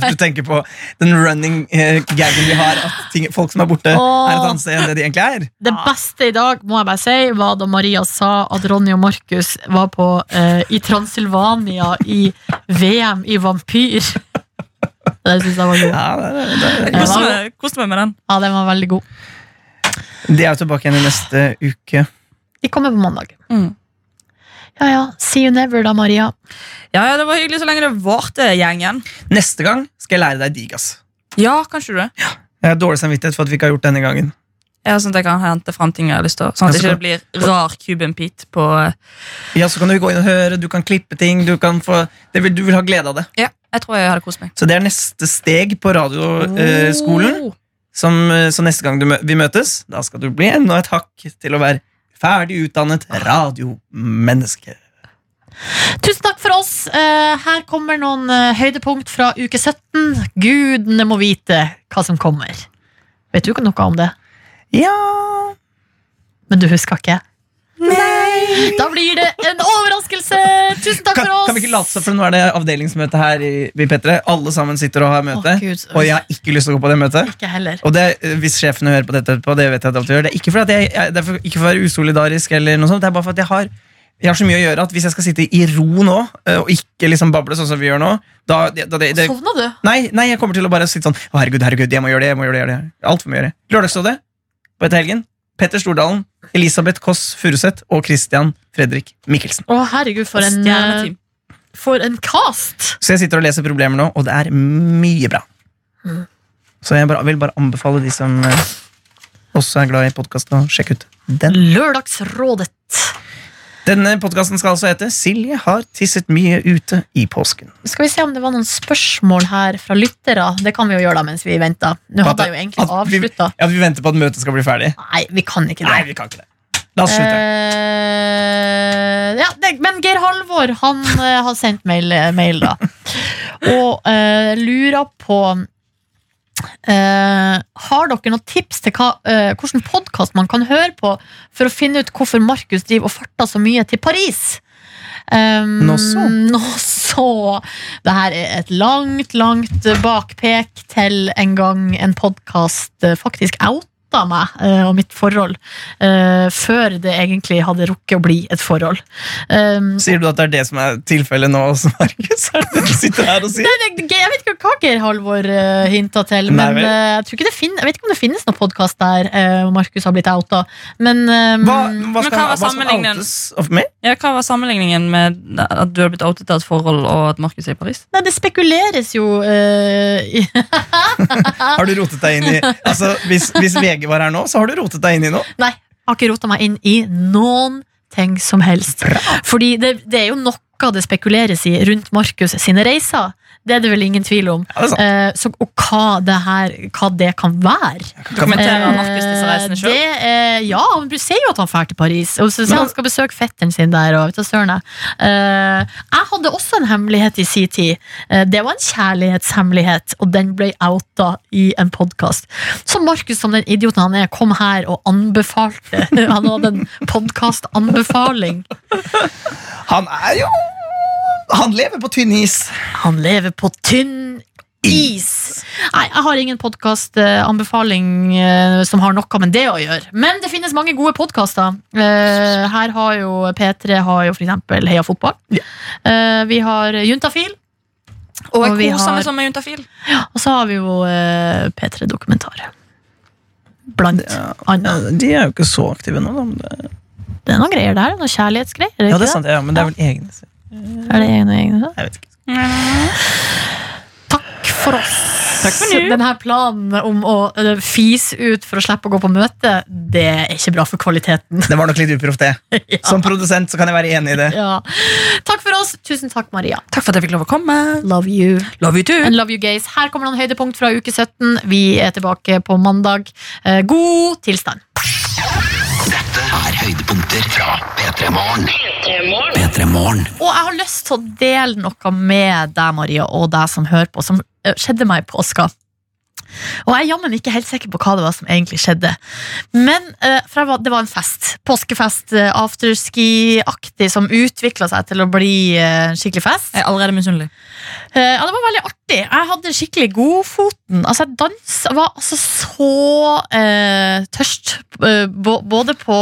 du tenker på den running eh, gaggen vi har, at ting, folk som er borte, Åh. er et annet sted enn det de egentlig er. Det beste i dag må jeg bare si var da Maria sa at Ronny og Markus var på eh, i Transilvania i VM i vampyr. Det syns jeg var god. Ja, det, det, det. Koste meg- Koste meg med den. Ja, den var veldig god. de er jo tilbake igjen i neste uke. De kommer på mandag. Mm. Ja ja, see you never da, Maria. Ja, ja, Det var hyggelig så lenge det varte, gjengen. Neste gang skal jeg lære deg digas. Ja, kanskje du det? Jeg har dårlig samvittighet for at vi ikke har gjort denne gangen. Ja, sånn at jeg kan hente fram ting jeg har lyst til. Sånn at Ja, så det kan- ikke blir rar Cuban Pete på Ja, Så kan du gå inn og høre, du kan klippe ting, du, kan få, det vil, du vil ha glede av det. Ja, jeg tror jeg hadde kost meg. Så det er neste steg på radioskolen. Oh. som, eh, så neste gang du mø vi møtes, da skal du bli enda et hakk til å være ferdig utdannet radiomenneske. Tusen takk for oss. Eh, her kommer noen eh, høydepunkt fra uke 17. Gudene må vite hva som kommer. Vet du ikke noe om det? Ja Men du husker ikke? Nei! Da blir det en overraskelse! Tusen takk kan, for oss! kan vi ikke late som, for nå er det avdelingsmøte her i, i P3. Alle sammen sitter og har møte. Å, Gud. og jeg har ikke lyst til å gå på det møtet. Ikke heller. Og det, eh, hvis sjefene hører på dette etterpå, det vet jeg at de alltid gjør. Det er ikke for at jeg, jeg, det er for, ikke for å være usolidarisk, eller noe sånt, det er bare for at jeg har jeg har så mye å gjøre at Hvis jeg skal sitte i ro nå, eh, og ikke liksom bable sånn som vi gjør nå da, da det, det, Sovna du? nei, nei, jeg kommer til å bare sitte sånn Å herregud, herregud, jeg må gjøre det, jeg må gjøre det, jeg må gjøre det. Alt mye å gjøre. Lørdagsrådet på etter helgen. Petter Stordalen, Elisabeth Kåss Furuseth og Christian Fredrik Mikkelsen. Å, herregud, for en, Stjerneteam. for en cast! Så jeg sitter og leser problemer nå, og det er mye bra. Mm. Så jeg bare, vil bare anbefale de som eh, også er glad i podkast, å sjekke ut den. Lørdagsrådet. Denne podkasten skal altså hete 'Silje har tisset mye ute i påsken'. Skal vi se om det var noen spørsmål her fra lyttere. Det kan vi jo gjøre da mens vi venter. Nå hadde jeg jo egentlig avslutta. Ja, Vi venter på at møtet skal bli ferdig. Nei, vi kan ikke det. Nei, vi kan ikke det. La oss slutte. Uh, ja, det, men Geir Halvor han uh, har sendt mail, mail da. Og uh, lurer på eh, Har dere noen tips til hva, uh, hvilken podkast man kan høre på for å finne ut hvorfor Markus driver og farter så mye til Paris? Um, Nå så. Nå så. Det her er et langt, langt bakpek til en gang en podkast faktisk outa meg eh, og mitt forhold, eh, før det egentlig hadde rukket å bli et forhold. Um, Sier du at det er det som er tilfellet nå, også, Markus? Er det det du sitter her og sier? Nei, det- Jeg vet ikke hva Geir Halvor uh, hinta til, Nei, men vel. eh, jeg, tror ikke det fin jeg vet ikke om det finnes noen podkast der uh, Markus har blitt outa. Men eh, Hva, hva Men hva var hva skal sammenligningen? outes of me? Ja, Hva var sammenligningen med at du har blitt outet av et forhold og at Markus er i Paris? Nei, det spekuleres jo uh, Har du rotet deg inn i Altså, hvis, hvis VG var her nå, så har du rotet deg inn i noe. Nei, har ikke rota meg inn i noen ting som helst. Fordi det, det er jo noe det spekuleres i rundt Markus sine reiser. Det er det vel ingen tvil om. Ja, det. Eh, så, og hva det, her, hva det kan være. Dokumenterer han Markus disse reisene selv? det, eh, ja, han sier jo at han drar til Paris. Og så sier han skal besøke fetteren sin der. Og vet du, søren jeg. Eh, jeg hadde også en hemmelighet i sin tid. Eh, det var en kjærlighetshemmelighet, og den ble outa i en podkast. Så Markus, som den idioten han er, kom her og anbefalte. Han hadde en podkastanbefaling. Han er jo Han lever på tynn is. Han lever på tynn is. Nei, jeg har ingen podkastanbefaling som har noe med det å gjøre. Men det finnes mange gode podkaster. her har jo P3 har jo eksempel Heia fotball. Uh, vi har Juntafil. Og jeg og vi koser har- meg sånn med Juntafil. Og så har vi jo eh, P3 Dokumentar. Blant annet. De er jo ikke så aktive nå. da, det- Det er noen greier der. Noen kjærlighetsgreier. er Ja, det er sant, ja, men det er vel egne Er det egne, egne? Jeg vet ikke. Takk for oss. Takk for nå. Denne planen om å eh, fise ut for å slippe å gå på møte, det er ikke bra for kvaliteten. Det var nok litt uproft, det. ja. Som produsent så kan jeg være enig i det. Ja. Takk for oss. Tusen takk, Maria. Takk for at jeg fikk lov å komme. Love you. Love you too. And love you gays. Her kommer noen høydepunkt fra uke 17. Vi er tilbake på mandag. Eh, God tilstand. Er høydepunkter fra P3 Morgen. P3 Morgen. Og jeg har lyst til å dele noe med deg, Maria, og deg som hører på, som eh, skjedde meg i påska. Og jeg er jammen ikke helt sikker på hva det var som egentlig skjedde. Men uh, for jeg var, det var en fest. Påskefest, uh, afterski-aktig, som utvikla seg til å bli uh, en skikkelig fest. Jeg er allerede misunnelig. Eh, ja, det var veldig artig. Jeg hadde skikkelig godfoten. Altså, jeg dans, var altså så eh, tørst. eh, både på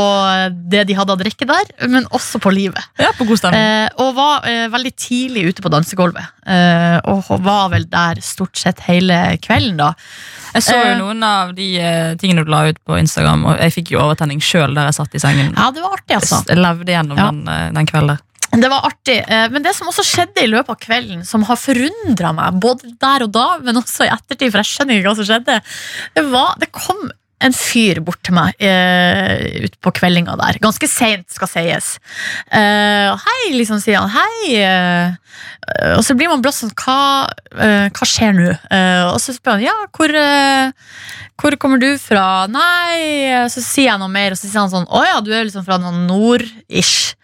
det de hadde å drikke der, men også på livet. Ja, på god stemning. Eh, og var eh, veldig tidlig ute på dansegulvet. Eh, og var vel der stort sett hele kvelden, da. Jeg så jo eh, noen av de tingene du la ut på Instagram, og jeg fikk jo overtenning sjøl der jeg satt i sengen. Ja, det var artig, altså. Jeg levde gjennom Ja. den, den kvelden. Det var artig. eh, Men det som også skjedde i løpet av kvelden, som har forundra meg, både der og da, men også i ettertid, for jeg skjønner ikke hva som skjedde, det var Det kom en fyr bort til meg uh, utpå kveldinga der. Ganske seint, skal sies. Uh, hei, liksom, sier han. Hei. Uh, og så blir man blåst sånn Hva, uh, hva skjer nå? Eh, og så spør han ja, hvor, eh, hvor kommer du fra? Nei Så sier jeg noe mer, og så sier han sånn Å ja, du er liksom fra noe nord-ish.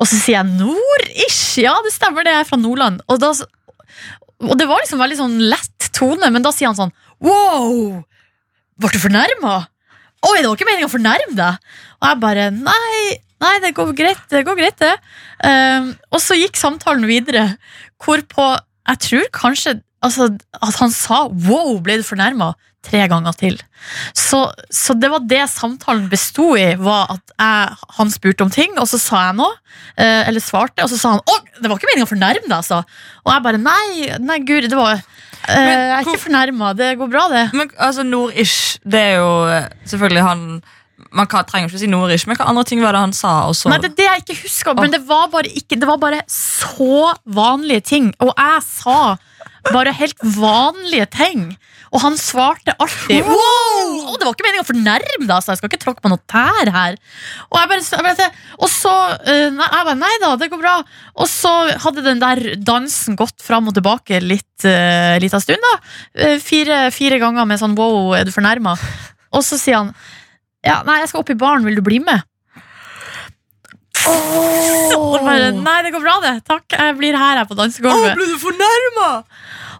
Og så sier jeg nord-ish. Ja, det stemmer, det er fra Nordland. Og, da, og det var liksom veldig sånn lett tone, men da sier han sånn wow! Ble du fornærma? Oi, det var ikke meninga å fornærme deg. Og jeg bare nei, nei, det går greit, det går greit, det. Um, og så gikk samtalen videre, hvorpå jeg tror kanskje altså, at han sa wow, ble du fornærma? Tre ganger til. Så, så det var det samtalen besto i, var at jeg, han spurte om ting, og så sa jeg noe. eh, eller svarte, og så sa han å, det var ikke meninga å fornærme deg, altså. Og jeg bare nei, nei, guri, det var men, Jeg er hvor- ikke fornærma, det går bra, det. Men altså, Nord-ish, det er jo eh, selvfølgelig han Man kan, trenger ikke å si Nord-ish, men hva andre ting var det han sa? Nei, det er det jeg ikke husker, men det var ikke Det var bare så vanlige ting. Og jeg sa bare helt vanlige ting. Og han svarte alltid wow! Å, det var ikke meningen å fornærme deg, altså. Jeg skal ikke tråkke på noe tær her. Og, jeg bare, jeg bare, og så eh, nei, jeg bare, nei da, det går bra. Og så hadde den der dansen gått fram og tilbake litt uh, lita stund, da. Eh, fire, fire ganger med sånn wow, er du fornærma? Og så sier han ja, nei, jeg skal opp i baren, vil du bli med? Og bare, nei, det går bra, det. Takk, jeg blir her, her på dansegulvet. ble du fornærma?!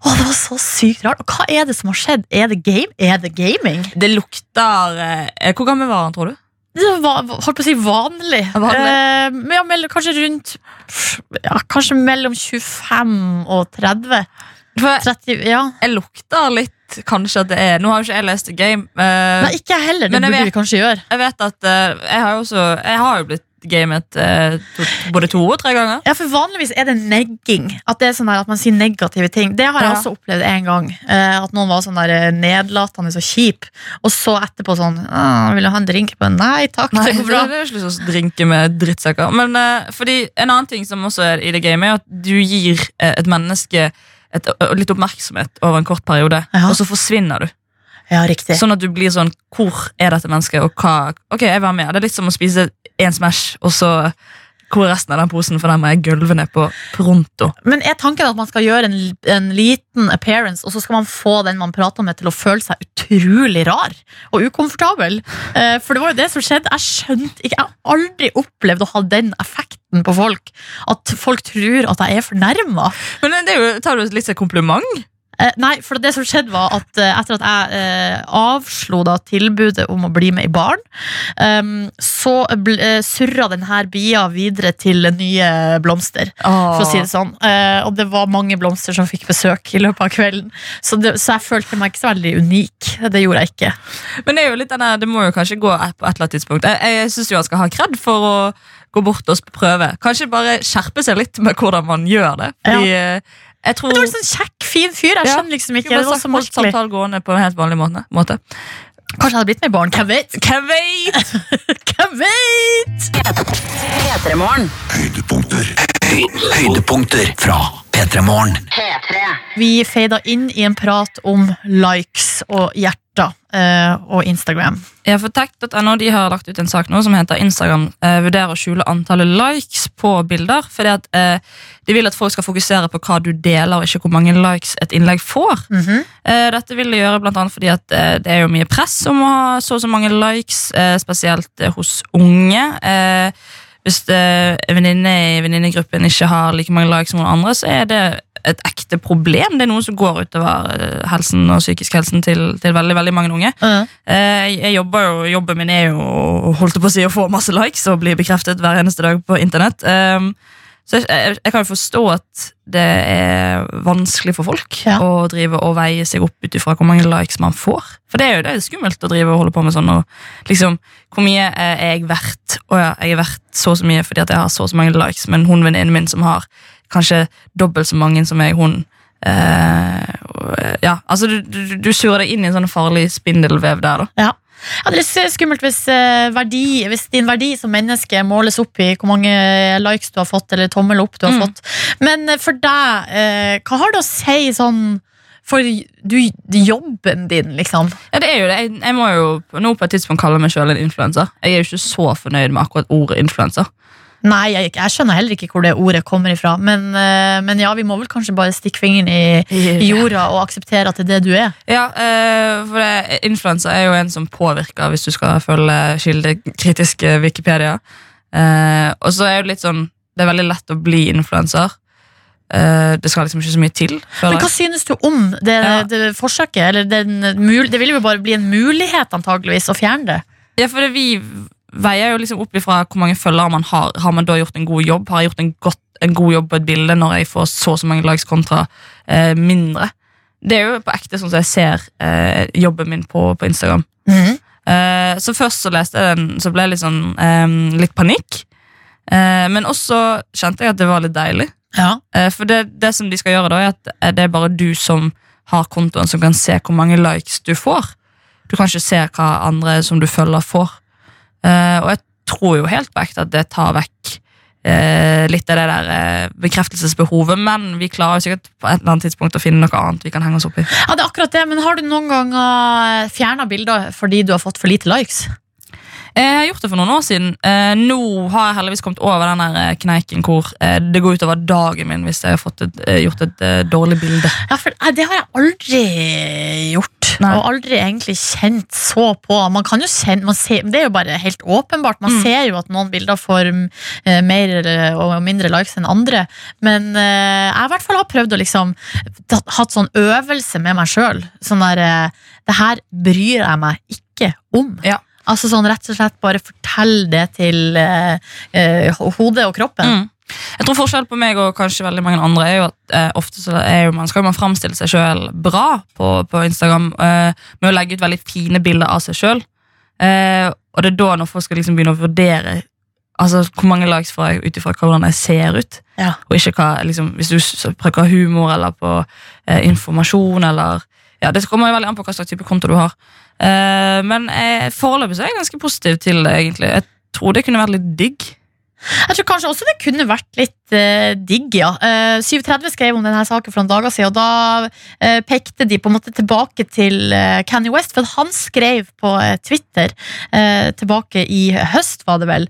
Oh, det var så sykt rart. Og hva er det som har skjedd? Er det, game? Er det gaming? Det lukter eh, Hvor gammel var han, tror du? Det var holdt på å si vanlig. Vanlig? Eh, men ja, mell- kanskje rundt ja, Kanskje mellom 25 og 30. For 30 ja. jeg lukter litt kanskje at det er Nå har jo ikke jeg lest The Game. Uh, Nei, ikke jeg heller. Det burde vet- vi kanskje gjøre. jeg vet at uh, jeg har også Jeg har jo blitt gamet eh, to, både to og tre ganger. Ja, for Vanligvis er det negging. At det er sånn at man sier negative ting. Det har jeg Ja. også opplevd en gang. eh, At noen var sånn der eh, nedlatende og kjip. Og så etterpå sånn «Ah, 'Vil du ha en drink?' på Nei takk, Nei, det går bra. Det er ikke lyst til å drinke med drittsekker. Men eh, fordi En annen ting som også er i det gamet, er at du gir eh, et menneske et, litt oppmerksomhet over en kort periode, Ja. og så forsvinner du. Ja, riktig. Sånn at du blir sånn Hvor er dette mennesket, og hva Ok, jeg var med. Det er litt som å spise en Smash, og så hvor er resten av den posen, for den må jeg gulve ned på pronto. Men er tanken at man skal gjøre en, en liten appearance, og så skal man få den man prater med, til å føle seg utrolig rar og ukomfortabel? Eh, for det var jo det som skjedde. Jeg skjønte ikke Jeg har aldri opplevd å ha den effekten på folk. At folk tror at jeg er fornærma. Men det er jo, tar du litt som kompliment? Eh, nei, for det som skjedde var at eh, etter at jeg eh, avslo da tilbudet om å bli med i baren, eh, så ble, eh, surra denne bia videre til nye blomster. For å si det sånn. Eh, og det var mange blomster som fikk besøk i løpet av kvelden. Så, det, så jeg følte meg ikke så veldig unik. Det gjorde jeg ikke. Men det er jo litt denne, det må jo kanskje gå på et eller annet tidspunkt. Jeg, jeg syns han skal ha kred for å gå bort og prøve. Kanskje bare skjerpe seg litt med hvordan man gjør det. Fordi ja. jeg tror det var litt sånn kjekk, fin fyr. Jeg skjønner liksom ikke. Det var så holdt merkelig. samtalen gående på en helt vanlig måte. måte. Kanskje jeg hadde blitt med i baren. Hvem vet? Hvem vet? Hvem vet? P3morgen. Høydepunkter. Høy, høydepunkter fra P3 Morgen. Vi feida inn i en prat om likes og hjerter og Instagram. Ja, for Tech.no de har lagt ut en sak nå som heter Instagram eh, vurderer å skjule antallet likes på bilder. Fordi at eh, De vil at folk skal fokusere på hva du deler, og ikke hvor mange likes et innlegg får. Mhm. Eh, dette vil de gjøre blant annet fordi at eh, det er jo mye press om å ha så og så mange likes, eh, spesielt eh, hos unge. Eh, hvis eh, en venninne i venninnegruppen ikke har like mange likes som noen andre, så er det et ekte problem. Det er noe som går utover eh, helsen og psykisk helsen til, til veldig veldig mange unge. Eh, jeg jobber jo, Jobben min er jo holdt på å si, å få masse likes og bli bekreftet hver eneste dag på internett. Um, så jeg, jeg kan jo forstå at det er vanskelig for folk Ja. å drive og veie seg opp ut ifra hvor mange likes man får. For det er jo det er skummelt å drive og holde på med sånn. Og liksom, Hvor mye er jeg verdt? Å ja, jeg er verdt så og så mye fordi at jeg har så og så mange likes, men hun venninnen min som har kanskje dobbelt så mange som meg, hun eh, ja, altså du, du, du surer deg inn i en sånn farlig spindelvev der, da. ja. Ja, det er litt skummelt hvis, eh, verdi, hvis din verdi som menneske måles opp i hvor mange likes du har fått, eller tommel opp du har Mm. fått. Men eh, for deg, eh, hva har det å si sånn for du, jobben din, liksom? Ja, det er jo det. Jeg, jeg må jo nå på et tidspunkt kalle meg sjøl en influenser. Jeg er jo ikke så fornøyd med akkurat ordet influenser. Nei, jeg, jeg skjønner heller ikke hvor det ordet kommer ifra. Men, eh, men ja, vi må vel kanskje bare stikke fingeren i, i jorda og akseptere at det er det du er. Ja, eh, for influenser er jo en som påvirker, hvis du skal følge kildekritisk eh, Wikipedia. Og så er det litt sånn Det er veldig lett å bli influenser. Det skal liksom ikke så mye til. Men hva synes du om det, Ja. det forsøket? Eller den, det vil jo bare bli en mulighet antageligvis å fjerne det. Ja, for det, vi veier jo liksom opp ifra hvor mange følgere man har. Har man da gjort en god jobb? Har jeg gjort en, godt, en god jobb på et bilde når jeg får så og så mange likes kontra eh, mindre? Det er jo på ekte sånn som jeg ser eh, jobben min på, på Instagram. Eh, så først så leste jeg den, så ble jeg litt sånn eh, litt panikk. Eh, men også kjente jeg at det var litt deilig. Ja. Eh, for det, det som de skal gjøre da, er at det er bare du som har kontoen, som kan se hvor mange likes du får. Du kan ikke se hva andre som du følger, får. Eh, og jeg tror jo helt på ekte at det tar vekk eh, litt av det der eh, bekreftelsesbehovet, men vi klarer jo sikkert på et eller annet tidspunkt å finne noe annet vi kan henge oss opp i. ja, det er akkurat det. Men har du noen ganger fjerna bilder fordi du har fått for lite likes? Eh, Jeg har gjort det for noen år siden. Eh, nå har jeg heldigvis kommet over den eh, kneiken hvor det går utover dagen min hvis jeg har fått et, gjort et dårlig bilde. Ja, for Det har jeg aldri gjort. Nei. Og aldri egentlig kjent så på. Man kan jo kjenne, man ser, Det er jo bare helt åpenbart. Man Mm. ser jo at noen bilder får eh, mer eller- og mindre likes enn andre. Men eh, jeg i hvert fall har prøvd å liksom hatt sånn øvelse med meg sjøl. Sånn der Det her bryr jeg meg ikke om. Ja. Altså sånn rett og slett bare fortell det til eh, eh, hodet og kroppen. Mm. Jeg tror forskjell på meg og kanskje veldig mange andre er jo at eh, ofte så er jo man, skal man framstille seg sjøl bra på, på Instagram eh, med å legge ut veldig fine bilder av seg sjøl. Eh, og det er da når folk skal liksom begynne å vurdere Altså hvor mange likes får jeg ut ifra hvordan jeg ser ut. Ja. Og ikke hva, liksom, hvis du prøver humor eller på eh, informasjon eller ja, Det kommer jo veldig an på hva slags type konto du har. Eh, men eh, foreløpig så er jeg ganske positiv til det, egentlig. Jeg tror det kunne vært litt digg. Jeg tror kanskje også det kunne vært litt eh, digg, ja. Eh, 730 skrev om denne saken for noen dager siden, og da eh, pekte de på en måte tilbake til uh, Kanye West, for han skrev på eh, Twitter eh, tilbake i høst, var det vel,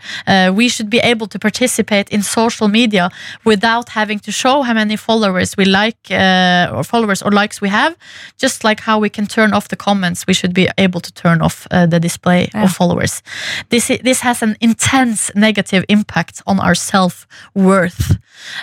We should be able to participate in social media without having to show how many followers we like, or followers or likes we have, just like how we can turn off the comments, we should be able to turn off the display Ja. of followers. This, this has an intense negative impact on our self-worth.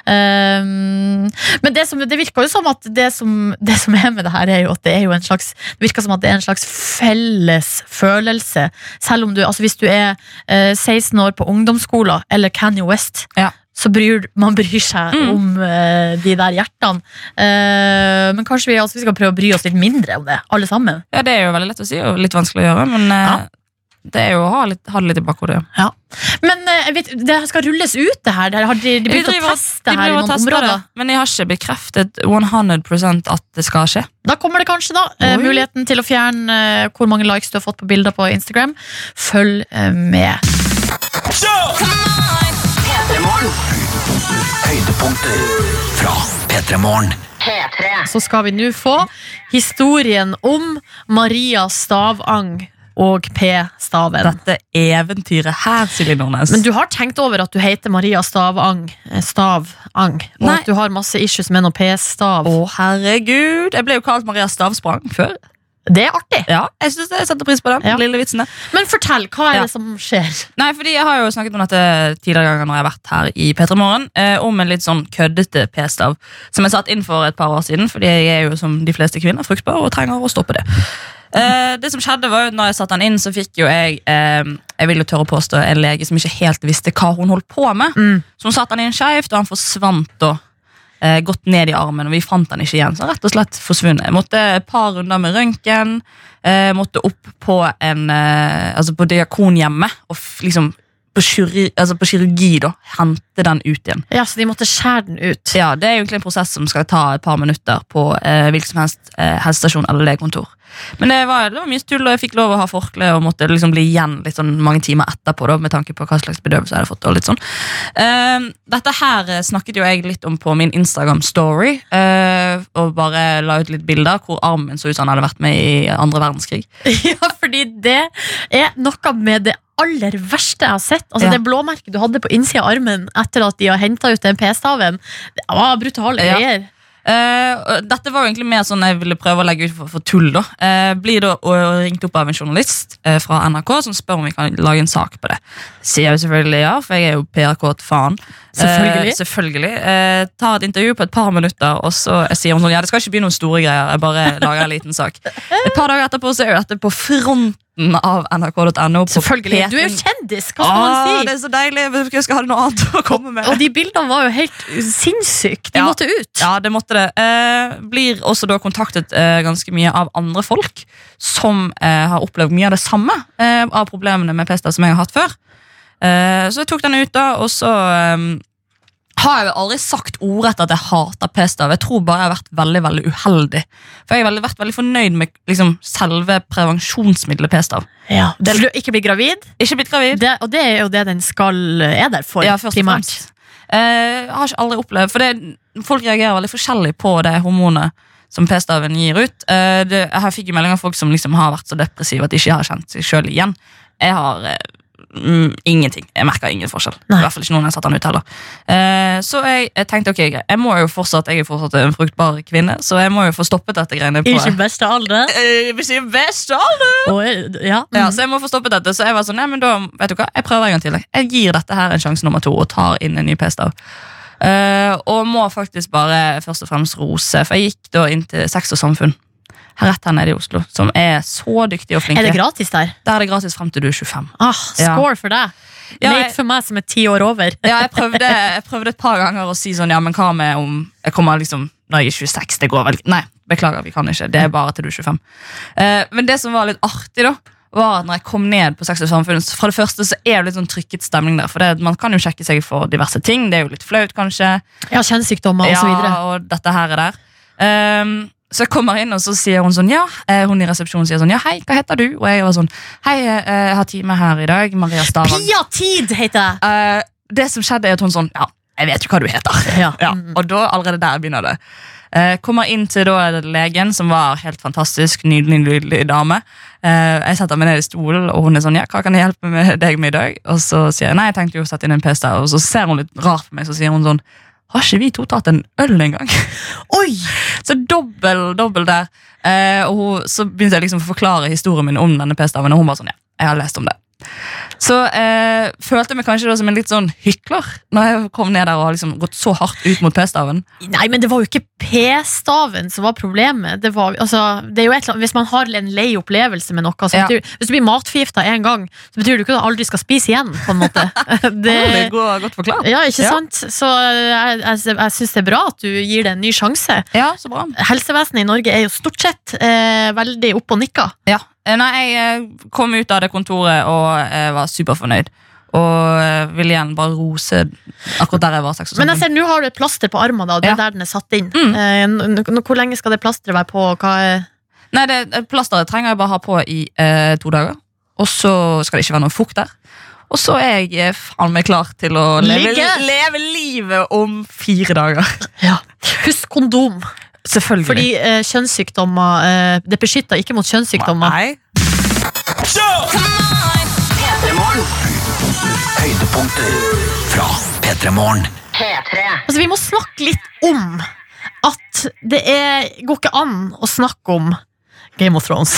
Um, men det, som, det virker jo som at det som, det som er med det her, er jo at det er jo en slags Det virker som at det er en slags felles følelse. Selv om du, altså hvis du er uh, 16 år på ungdomsskolen eller Kanye West, Ja. så bryr man bryr seg Mm. om uh, de der hjertene. Uh, men kanskje vi, altså, vi skal prøve å bry oss litt mindre om det, alle sammen. Ja, Det er jo veldig lett å si og litt vanskelig å gjøre, men uh, Ja. Det er jo å ha, litt, ha det litt i bakhodet. Ja. Men eh, vet, det skal rulles ut, det her. Har de, de begynt å teste her i noen områder. Det, men de har ikke bekreftet 100% at det skal skje. Da kommer det kanskje da eh, Oi. muligheten til å fjerne eh, hvor mange likes du har fått på bilder på Instagram. Følg med. Høydepunkter fra P3 Morgen. Så skal vi nå få historien om Maria Stavang og P-staven. Dette eventyret her, Silje Nordnes. Men du har tenkt over at du heter Maria Stavang, eh, Stavang, og Nei. at du har masse issues med noe P-stav. Å, herregud! Jeg ble jo kalt Maria Stavsprang før. Det er artig. Ja, jeg synes det, jeg setter pris på den Ja. lille vitsen. der. Men fortell, hva er Ja. det som skjer? Nei, fordi Jeg har jo snakket om dette tidligere ganger når jeg har vært her i P3 Morgen. Eh, om en litt sånn køddete p-stav som jeg satt inn for et par år siden. Fordi jeg er jo som de fleste kvinner fruktbar og trenger å stoppe det. Eh, det som skjedde var jo når jeg satte den inn, så fikk jo jeg eh, Jeg vil jo tørre å påstå en lege som ikke helt visste hva hun holdt på med. Mm. Så hun satte den inn skeivt, og han forsvant da. Eh, gått ned i armen, og vi fant den ikke igjen. Så rett og slett forsvunnet. Jeg måtte et par runder med røntgen. Eh, måtte opp på en eh, Altså på diakonhjemmet og liksom på, kirurgi, altså på kirurgi, da. Hente den ut igjen. Ja, Så de måtte skjære den ut. Ja, Det er egentlig en prosess som skal ta et par minutter på eh, hvilken som helst eh, helsestasjon eller legekontor. Men det var, det var mye tull, og jeg fikk lov å ha forkle og måtte liksom bli igjen litt sånn mange timer etterpå. da, med tanke på hva slags bedøvelse jeg hadde fått. og litt sånn. Uh, dette her eh, snakket jo jeg litt om på min Instagram-story. Uh, og bare la ut litt bilder hvor armen min så ut som han hadde vært med i andre verdenskrig. Ja, fordi det er noe med det aller verste jeg har sett. Altså Ja. Det blåmerket du hadde på innsida av armen etter at de har henta ut den P-staven, det var brutale Ja. greier. Eh, og dette var jo egentlig mer sånn jeg ville prøve å legge ut for, for tull. da uh, Blir da ringt opp av en journalist uh, fra NRK som spør om vi kan lage en sak på det. Sier jeg jo selvfølgelig ja, for jeg er jo PRK et faen. Selvfølgelig. Selvfølgelig Tar et intervju på et par minutter, og så sier hun sånn Ja, det skal ikke bli noen store greier. Jeg bare lager en liten sak. Et par dager etterpå så er jo dette på fronten av nrk.no. Selvfølgelig. P3. Du er jo kjendis, hva skal man si? det er så deilig. Jeg skal ha noe annet å komme med. Og de bildene var jo helt sinnssyke. De Ja. måtte ut. Ja, det måtte det. Eh, blir også da kontaktet eh, ganske mye av andre folk som eh, har opplevd mye av det samme eh, av problemene med pesta som jeg har hatt før. Eh, så jeg tok den ut, da, og så eh, har jeg jo aldri sagt ordrett at jeg hater p-stav. Jeg tror bare jeg har vært veldig veldig uheldig. For jeg har veldig, vært veldig fornøyd med liksom, selve prevensjonsmiddelet p-stav. Ja. For du ikke bli gravid, Ikke blitt gravid. det, og det er jo det den skal er der for. Ja, først primært. Eh, jeg har ikke aldri opplevd For det, folk reagerer veldig forskjellig på det hormonet som p-staven gir ut. Eh, det, jeg fikk jo melding av folk som liksom har vært så depressive at de ikke har kjent seg sjøl igjen. Jeg har eh, mm, ingenting. Jeg merka ingen forskjell. Nei. I hvert fall ikke noen jeg satte den ut heller. Eh, så jeg, jeg tenkte ok, jeg må jo fortsatt Jeg er fortsatt en fruktbar kvinne, så jeg må jo få stoppet dette greiene på I sin beste alder. Eh, jeg er alder! Og, ja. Ja, så jeg må få stoppet dette Så jeg var sånn, nei, men da, vet du hva, jeg prøver en gang til Jeg gir dette her en sjanse nummer to Og tar inn en ny p-stav Eh, Og må faktisk bare først og fremst rose For jeg gikk da inn til Sex og Samfunn Her rett her nede i Oslo Som er så dyktige og flinke Er det gratis der? Der er det gratis frem til du er 25 Ah, Ja. score for deg. Ja, Late for meg som er ti år over. Ja, jeg prøvde, jeg prøvde et par ganger å si sånn Ja, men hva med om Jeg kommer liksom Når jeg er 26, det går vel Nei, beklager, vi kan ikke Det er bare til du er 25 Eh, Men det som var litt artig da var at når jeg kom ned på Sex og Samfunn For det første så er det litt sånn trykket stemning der For det, man kan jo sjekke seg for diverse ting Det er jo litt flaut kanskje Ja, kjønnssykdommer og så videre. Ja, og dette her er der Ehm, Så jeg kommer inn og så sier hun sånn Ja, eh, hun i resepsjonen sier sånn Ja, hei, hva heter du? Og jeg var sånn Hei, eh, jeg har time her i dag Maria Stavang Pia Tid heter jeg! Eh, det som skjedde, er at hun sånn Ja, jeg vet jo hva du heter. Ja. Ja, og da allerede der begynner det. Eh, kommer inn til da legen, som var helt fantastisk, nydelig, nydelig dame. Eh, jeg setter meg ned i stolen, og hun er sånn, ja, hva kan jeg hjelpe med deg med i dag? Og så sier jeg, nei, jeg tenkte jo å sette inn en PC, og så ser hun litt rart på meg, så sier hun sånn, har ikke vi to tatt en øl en gang? Oi! Så dobbel, dobbel der. Eh, og hun, så begynte jeg liksom å forklare historien min om denne p-staven, og hun var sånn, ja, jeg har lest om det. Så eh, følte jeg meg kanskje som en litt sånn hykler når jeg kom ned der og har liksom gått så hardt ut mot p-staven. Nei, men det var jo ikke P-staven som var problemet. Det var, altså, det er jo et, eller annet- hvis man har en lei opplevelse med noe så Ja. betyr, Hvis du blir matforgifta én gang, så betyr det ikke at du aldri skal spise igjen. på en måte Det det, går godt forklart. Ja, ikke Ja. sant? Så jeg, jeg, jeg syns det er bra at du gir det en ny sjanse. Ja, så bra. Helsevesenet i Norge er jo stort sett eh, veldig oppe og nikker. Ja. Eh, Nei, jeg eh, kom ut av det kontoret og eh, var superfornøyd. Og vil igjen bare rose akkurat der jeg var. sex Men jeg ser, nå har du et plaster på armen, da, og det Ja. er der den er satt inn. Mm. Hvor lenge skal det plasteret være på? Hva er Nei, det, Plasteret trenger jeg bare ha på i eh, to dager. Og så skal det ikke være noe fukt der. Og så er jeg faen meg klar til å leve, leve livet om fire dager. ja. Husk kondom. Selvfølgelig. Fordi eh, kjønnssykdommer eh, Det beskytter ikke mot kjønnssykdommer. Nei. Høydepunkter fra P3 Morgen. Altså, vi må snakke litt om at det er, går ikke an å snakke om Game of Thrones.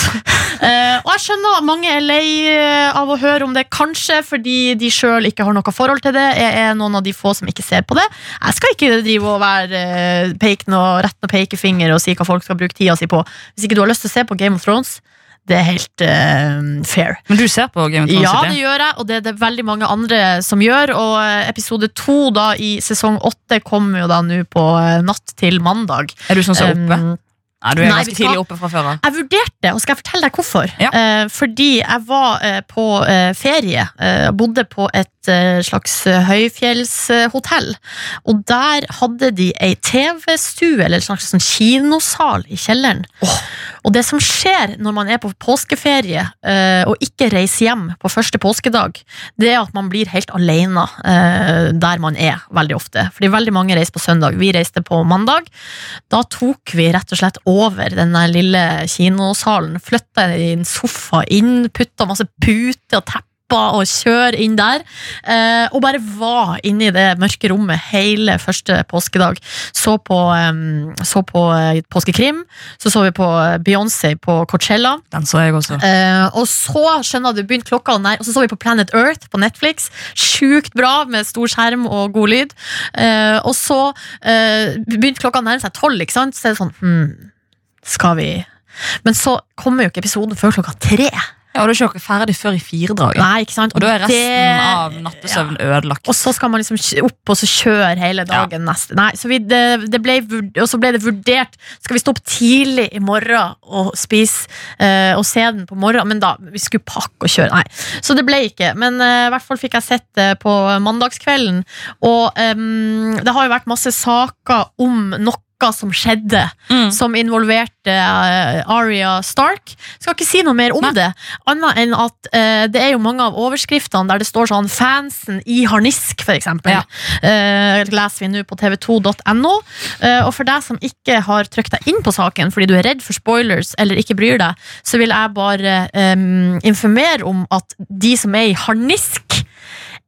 uh, og jeg skjønner at mange er lei eh, av å høre om det, kanskje fordi de sjøl ikke har noe forhold til det. Jeg er noen av de få som ikke ser på det. Jeg skal ikke drive og være uh, peke noe, rett noe pekefinger og si hva folk skal bruke tida si på. Hvis ikke du har lyst til å se på Game of Thrones, det er helt uh, fair. Men du ser på Game of Thrones? Ja, det gjør jeg, og det er det veldig mange andre som gjør. Og episode to da i sesong åtte kommer jo da nå på natt til mandag. Er du sånn som er oppe? Um, Nei, du er nei, ganske tidlig oppe fra før av. jeg vurderte, og skal jeg fortelle deg hvorfor? Ja. Eh, fordi jeg var eh, på eh, ferie. Eh, jeg bodde på et eh, slags eh, høyfjellshotell. Og der hadde de ei TV-stue, eller en slags sånn kinosal, i kjelleren. Og det som skjer når man er på påskeferie eh, og ikke reiser hjem på første påskedag, det er at man blir helt alene eh, der man er, veldig ofte. Fordi veldig mange reiser på søndag. Vi reiste på mandag. Da tok vi rett og slett over den lille kinosalen. Flytta en sofa inn, putta masse puter og tepper og kjør inn der. Eh, og bare var inne i det mørke rommet hele første påskedag. Så på, eh, så på eh, påskekrim, så så vi på Beyoncé på Coachella. Den så jeg også. Eh, og så skjønner du, begynte klokka å nær Og så så vi på Planet Earth på Netflix. Sjukt bra med stor skjerm og god lyd. Eh, og så eh, begynte klokka å nærme seg tolv, ikke sant? Så er det sånn hmm, Skal vi Men så kommer jo ikke episoden før klokka tre. Ja, og du er ikke ferdig før i firedraget. Nei, ikke sant? Og da er resten det- av nattesøvn ødelagt. Og så skal man liksom opp og så kjøre hele dagen neste Nei, så vi, det, det ble, Og så ble det vurdert Skal vi stå opp tidlig i morgen og spise eh, og se den på morgenen? Men da, vi skulle pakke og kjøre Nei, så det ble ikke Men eh, i hvert fall fikk jeg sett det på mandagskvelden Og em, det har jo vært masse saker om noe som skjedde Mm. Som involverte uh, Arya Stark Skal ikke si noe mer om Nei. det Annet enn at uh, det er jo mange av overskriftene Der det står sånn Fansen i harnisk eksempel Ja. Uh, leser vi nå på tv2.no. Uh, og for deg som ikke har trykt deg inn på saken fordi du er redd for spoilers eller ikke bryr deg, så vil jeg bare um, informere om at de som er i harnisk,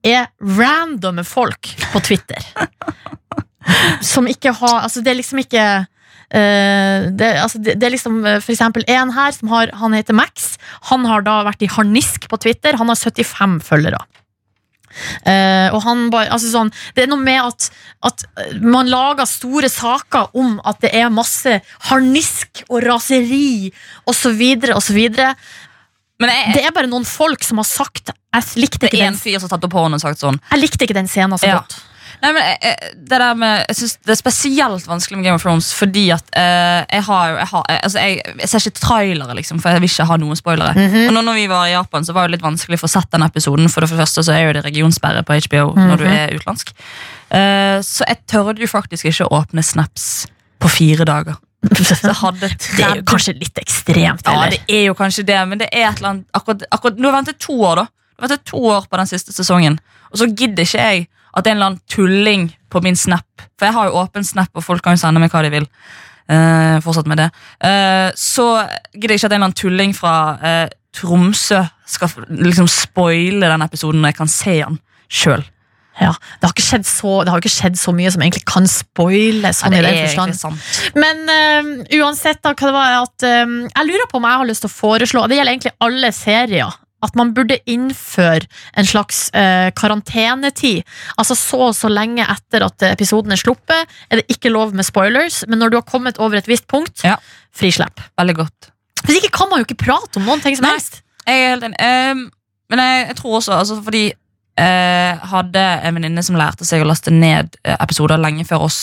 er randomme folk på Twitter. som ikke har Altså, det er liksom ikke Uh, det, altså det, det er liksom eh, eksempel en her som har, han heter Max. Han har da vært i harnisk på Twitter. Han har 75 følgere. Uh, og han bare, altså sånn, det er noe med at, at man lager store saker om at det er masse harnisk og raseri osv. osv. Men jeg, Det er bare noen folk som har sagt Jeg likte ikke den, en fyr som satte opp hånden og sagt sånn jeg likte ikke den scenen så Ja. Nei, men jeg, jeg- det der med Jeg synes det er spesielt vanskelig med Game of Thrones fordi at eh, jeg har jeg, har, altså jeg, jeg ser ikke trailere, liksom, for jeg vil ikke ha noen spoilere. Mhm. Og nå når vi var i Japan, så var det litt vanskelig for å sette den episoden. For det første så er jo det regionsperre på HBO når du Mhm. er utenlandsk. Eh, så jeg tørde jo faktisk ikke å åpne snaps på fire dager. Hadde Det er jo kanskje litt ekstremt, Ja, det er jo kanskje det, men det er et eller annet akkurat, akkurat, Nå har ventet to år, da. Jeg har ventet to år på den siste sesongen, og så gidder ikke jeg at det er en eller annen tulling på min snap For jeg har jo åpen snap, og folk kan jo sende meg hva de vil. Uh, fortsatt med det. Uh, så gidder jeg ikke at en eller annen tulling fra uh, Tromsø skal liksom spoile den episoden når jeg kan se den sjøl. Ja, det har så, det har ikke skjedd så mye som egentlig kan spoile. Sånn i den egentlig sant. Men uh, uansett, da, hva det var at uh, Jeg lurer på om jeg har lyst til å foreslå Det gjelder egentlig alle serier. At man burde innføre en slags eh, karantenetid. Altså så og så lenge etter at episoden er sluppet, er det ikke lov med spoilers. Men når du har kommet over et visst punkt, Ja. frislepp. Veldig godt. Hvis ikke kan man jo ikke prate om noen ting som Nei. helst. Jeg er helt enig. Um, men jeg, jeg tror også, altså fordi uh, hadde en venninne som lærte seg å laste ned eh, episoder lenge før oss.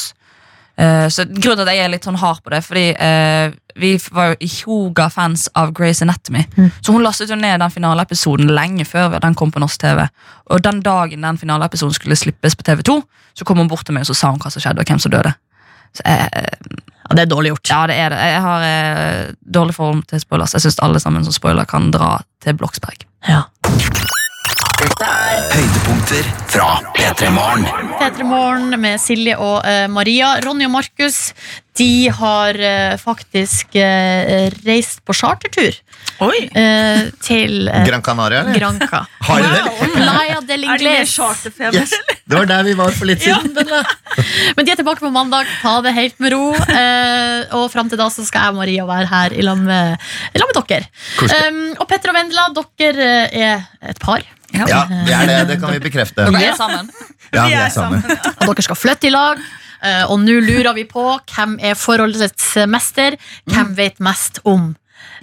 Eh, så Grunnen til at jeg er litt sånn hard på det, fordi eh, vi var jo yoga-fans av Grey's Anatomy. Mm. Så hun lastet jo ned den finaleepisoden lenge før den kom på norsk TV. Og den dagen den finaleepisoden skulle slippes på TV2, så kom hun bort til meg og så sa hun hva som skjedde, og hvem som døde. Så jeg, Ja, det er dårlig gjort. ja, det er det. Jeg har eh, dårlig forhold til spoilers. Jeg syns alle sammen som spoiler, kan dra til Bloksberg. Ja. Høydepunkter fra P3 Morgen. P3 Morgen med Silje og eh, Maria. Ronny og Markus de har eh, faktisk eh, reist på chartertur Oi! eh, til eh, Gran Canaria, eller? Granca. Har de det? Playa del Er det mer charterfeber? Yes. Det var der vi var for litt siden. Men de er tilbake på mandag. Ta det helt med ro. Eh, og fram til da så skal jeg og Maria være her i lag med, med dere. Um, og Petter og Vendela, dere er et par. Ja, det er det. Det kan vi bekrefte. Dere er sammen. Ja, Vi er sammen. Og dere skal flytte i lag. eh, og nå lurer vi på hvem er forholdets mester. Hvem vet mest om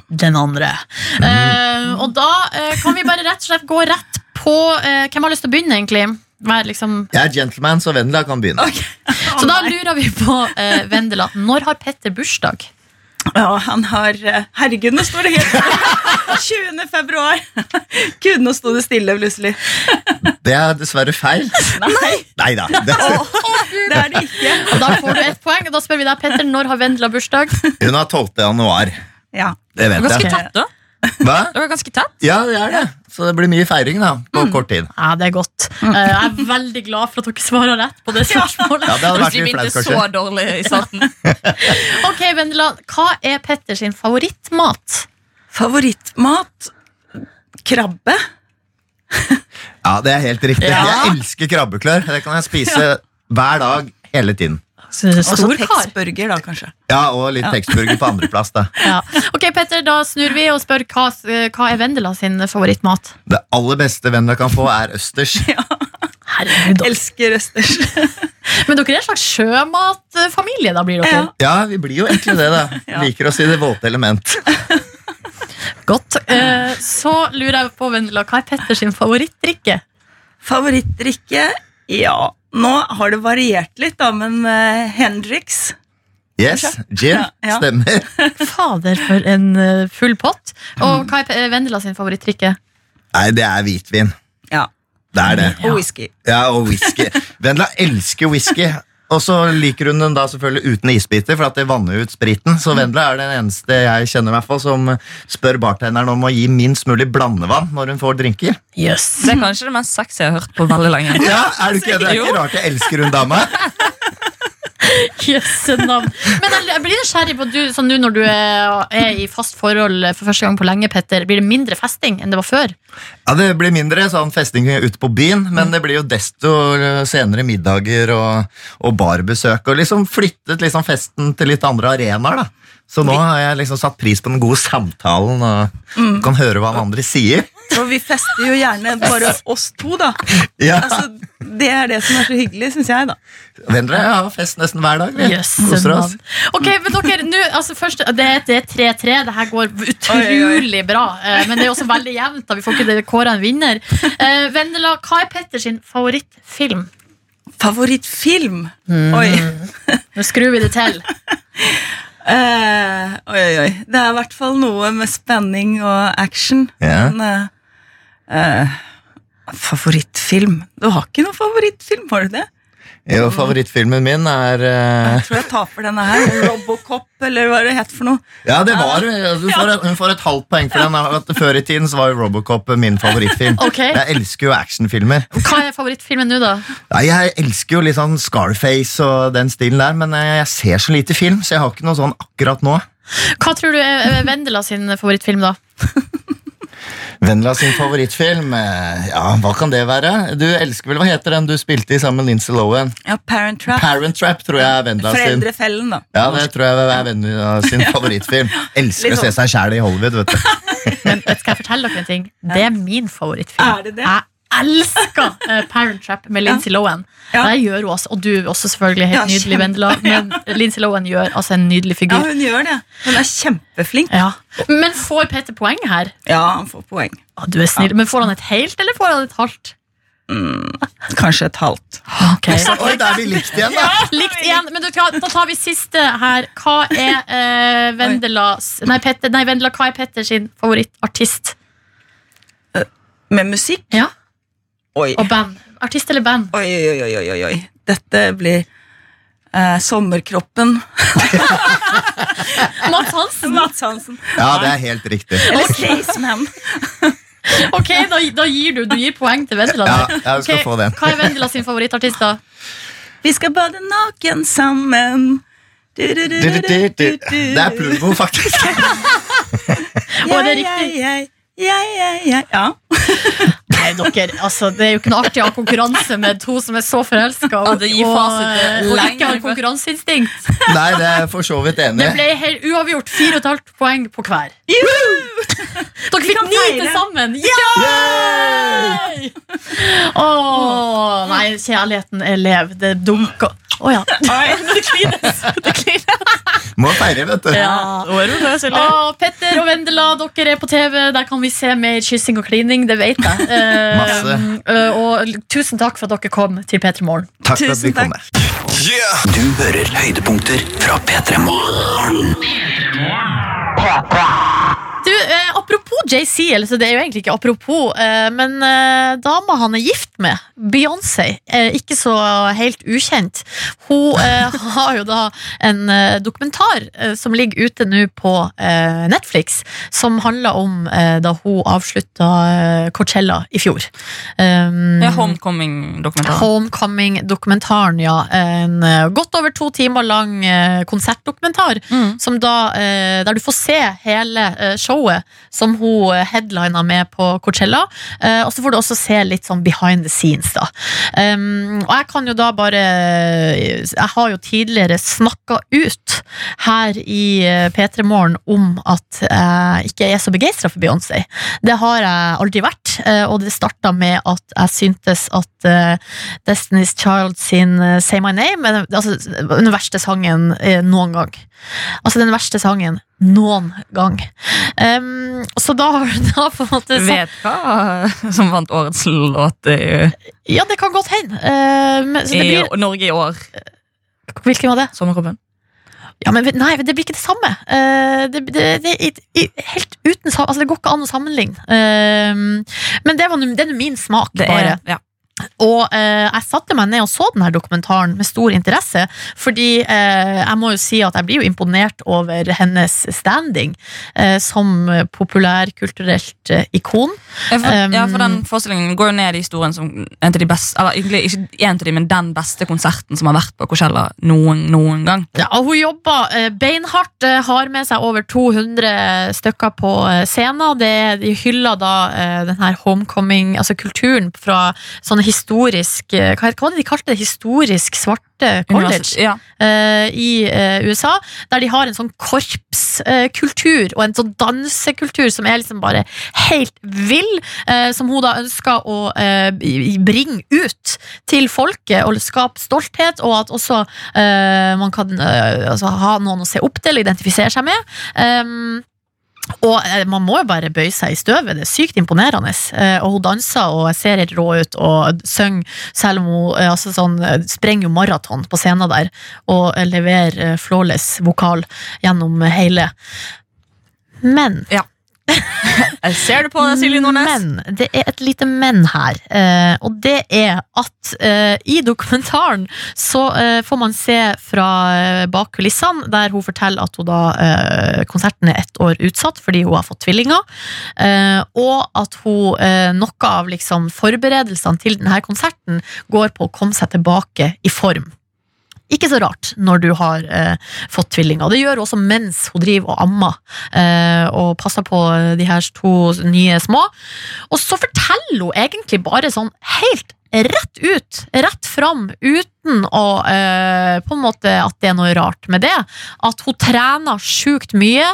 den andre? Eh, og da eh, kan vi bare rett og slett gå rett på Hvem har lyst til å begynne, egentlig? Vær liksom Jeg er gentleman, så Vendela kan begynne. Så da lurer vi på Vendela. Når har Petter bursdag? Ja, han har eh, Herregud, nå står det helt 20. februar. Gud, nå sto det stille plutselig. Det er dessverre feil. Nei, Nei da. Det, det er det ikke. Og da får du ett poeng. Og da spør vi deg, Petter, når har Vendela bursdag? hun har 12. januar. Ja. Det vet Ganske jeg. tett, da. Hva? Det var ganske tett. Ja, det er det. Så det blir mye feiring da, på kort tid. Ja, det er godt. Eh, jeg er veldig glad for at dere svarer rett på det spørsmålet. Ja, det hadde vært litt flaut, kanskje. så dårlig i starten. Ok, Vendela, hva er Petters favorittmat? Favorittmat? Krabbe? Ja, det er helt riktig. Ja. Jeg elsker krabbeklør. Det kan jeg spise hver dag hele tiden. Stor kar. Tex-burger, da, kanskje. Ja, Og litt tekstburger på andreplass. da. Ja. Ok, Petter, da snur vi og spør hva, hva er Vendela sin favorittmat? Det aller beste Vendela kan få, er østers. Herregud, dere. Elsker østers. Men dere er en slags sjømatfamilie, da blir dere? Ja. Ja, vi blir jo egentlig det, da. Ja. Liker oss i det våte element. Godt. Eh, så lurer jeg på, Vendela, hva er Petters favorittdrikke? Favorittdrikke? Ja, nå har det variert litt, da, men uh, Hendrix. Yes, gin. Ja, ja. Stemmer. Fader, for en eh, full pott. Og hva er Vendela sin favorittdrikke? Nei, det er hvitvin. Ja. Det er det. Og whisky. Ja, og whisky. Vendela elsker whisky. Og så liker hun den da selvfølgelig uten isbiter, for at det vanner ut spriten. Så Vendela er den eneste jeg kjenner meg for, som spør bartenderen om å gi minst mulig blandevann når hun får drinker. Yes. Det er kanskje det mest sexy jeg har hørt på veldig lenge. Ja, er du ikke, Det er ikke rart jeg elsker hun dama. Jøsse navn. Men jeg, blir nysgjerrig på du, sånn nå når du er, er i fast forhold for første gang på lenge, Petter. Blir det mindre festing enn det var før? Ja, Det blir mindre sånn festing ute på byen, men det blir jo desto senere middager og, og barbesøk. Og liksom flyttet liksom festen til litt andre arenaer. da. Så nå har jeg liksom satt pris på den gode samtalen og kan høre hva den andre sier. Og vi fester jo gjerne bare oss to, da. Ja, Altså, det er det som er så hyggelig, syns jeg, da. Vendre har ja, fest nesten hver dag. vi. Oss. Ok, men dere, nå, altså først, Det er er 3-3. Det her går utrolig bra. eh, Men det er også veldig jevnt. da Vi får ikke det- kåre en vinner. Eh, Vendela, hva er Petters favorittfilm? Favorittfilm? Mm. Oi. Nå skrur vi det til. Uh, oi, oi, oi. Det er i hvert fall noe med spenning og action. Yeah. Men eh, eh, Favorittfilm? Du har ikke noen favorittfilm, har du det? Jo, favorittfilmen min er uh... Jeg tror jeg taper denne her. Robocop, eller hva det het for noe. Ja, det var Hun får, et- Hun får et halvt poeng for den. at Før i tiden så var jo Robocop min favorittfilm. Okay. Jeg elsker jo actionfilmer. Hva er favorittfilmen nå, da? Nei, Jeg elsker jo litt sånn Scarface og den stilen der, men jeg ser så lite film, så jeg har ikke noe sånn akkurat nå. Hva tror du er Vendela sin favorittfilm, da? Vendela sin favorittfilm, eh, ja, hva kan det være? Du elsker vel, Hva heter den du spilte i sammen med Lindsay Lohan? Ja, Parent Trap. Parent Trap tror jeg er Vendela sin. Foreldrefellen, da. Ja, det tror jeg er Vendela sin favorittfilm. Elsker Litt å se seg sjæl i Hollywood, vet du. Men skal jeg fortelle dere en ting? Det er min favorittfilm. Er det det? Jeg elsker eh, Parent Trap med Lindsay Lohan. Ja. Det gjør hun også, og du også selvfølgelig. Helt Ja, nydelig, Vendela. Men Lindsay Lohan gjør altså en nydelig Ja, figur. hun gjør det. Hun er kjempeflink. Ja. Men får Peter poeng her? Ja, han får poeng. Å, du er snill. Men får han et helt, eller får han et halvt? Kanskje et halvt. Ok. Oi, da er vi likt igjen, da! Likt igjen, men du, da tar vi siste her. Hva er eh, Vendelas nei, Petter, nei, Vendela, hva er Petter sin favorittartist? Med musikk? Ja. Oi. Og band? Artist eller band? Oi, oi, oi, oi, oi. Dette blir eh, Sommerkroppen. Mats Hansen? Mats Hansen. Ja, det er helt riktig. Eller Staysman. Ok, da, da gir du, du gir poeng til Vendela. Ja, jeg skal Ok, få den. Hva er Vendela sin favorittartist, da? Vi skal bade naken sammen. Du, du, du, Du, du, du, du, du, du. du. Det er Plumbo, faktisk. Og det er riktig. Ja, ja, ja. Ja. Nei, dere, altså, Det er jo ikke noe artig å ha konkurranse med to som er så forelska og, Ja, og, fasit, eh, eh, og ikke har konkurranseinstinkt. Nei, det er for så vidt enig Det ble helt uavgjort. Fire og et halvt poeng på hver. Dere fikk ni til sammen! Yeah! Åh, nei, kjærligheten er lev. Det dunker Å ja. Det klines. Det klines. Må feire, vet du. Ja. Åh, Petter og Vendela, dere er på TV. Der kan vi se mer kyssing og klining. Det vet jeg. Masse. eh, og tusen takk for at dere kom til P3 Morgen. Takk for at vi kom. Yeah. Du hører høydepunkter fra P3 Morgen. Du, Apropos JC, eller så det er jo egentlig ikke apropos, eh, men eh, dama han er gift med, Beyoncé, ikke så helt ukjent. Hun eh, har jo da en dokumentar som ligger ute nå på Netflix, som handler om da hun avslutta Coachella i fjor. Um, Ja, Homecoming-dokumentar. Homecoming-dokumentaren, ja. En godt over to timer lang konsertdokumentar. Mm. Som da, der du får se hele showet som hun headlina med på Coachella. Eh, og så får du også se litt sånn behind the scenes, da. Um, og jeg kan jo da bare Jeg har jo tidligere snakka ut her i eh, P3 Morgen om at jeg ikke er så begeistra for Beyoncé. Det har jeg aldri vært, eh, og det starta med at jeg syntes at Destiny's Child sin Say My Name altså, den verste sangen noen gang. Altså den verste sangen noen gang. Um, så da har da på en måte så, Vet hva som vant årets låt i, Ja, det kan godt hende. Det i blir, Norge i år. hvilken var det? Sommerkroppen. Ja, men nei, det blir ikke det samme. Uh, det, det, det, i- helt uten altså, Det går ikke an å sammenligne. Eh, men det, var, det er min smak, bare. er, ja. Og eh, jeg satte meg ned og så denne dokumentaren med stor interesse, fordi eh, jeg må jo si at jeg blir jo imponert over hennes standing eh, som populærkulturelt eh, ikon. For, Um, ja, for den forestillingen går jo ned i historien som en av de beste Eller egentlig ikke en av de, men den beste konserten som har vært på Coachella noen, noen gang. Ja, og hun jobber eh, beinhardt, eh, har med seg over 200 stykker på scenen. Det, de hyller da den her homecoming, altså kulturen fra sånne historisk eh, Hva, hva var det de kalte det? Historisk svarte college Ja. uh, i uh, USA. Der de har en sånn korpskultur og en sånn dansekultur som er liksom bare helt vill. som hun da ønsker å bringe ut til folket og skape stolthet, og at også man kan altså, ha noen å se opp til og identifisere seg med. Um, og eh, man må jo bare bøye seg i støvet. Det er sykt imponerende. Eh, og hun danser og ser helt rå ut og synger, selv om hun eh, altså sånn, sprenger jo maraton på scenen der og leverer flawless vokal gjennom hele. Men Ja. Jeg ser det på deg, Silje Nordnes. Men det er et lite men her. eh, og det er at eh, i dokumentaren så eh, får man se fra bak kulissene, der hun forteller at hun da, konserten er ett år utsatt fordi hun har fått tvillinger. og at hun, noe av liksom forberedelsene til denne konserten går på å komme seg tilbake i form. Ikke så rart når du har eh, fått tvillinger. Det gjør hun også mens hun driver og ammer eh, og passer på de her to nye små. Og så forteller hun egentlig bare sånn helt rett ut, rett fram, uten å eh, på en måte at det er noe rart med det. At hun trener sjukt mye,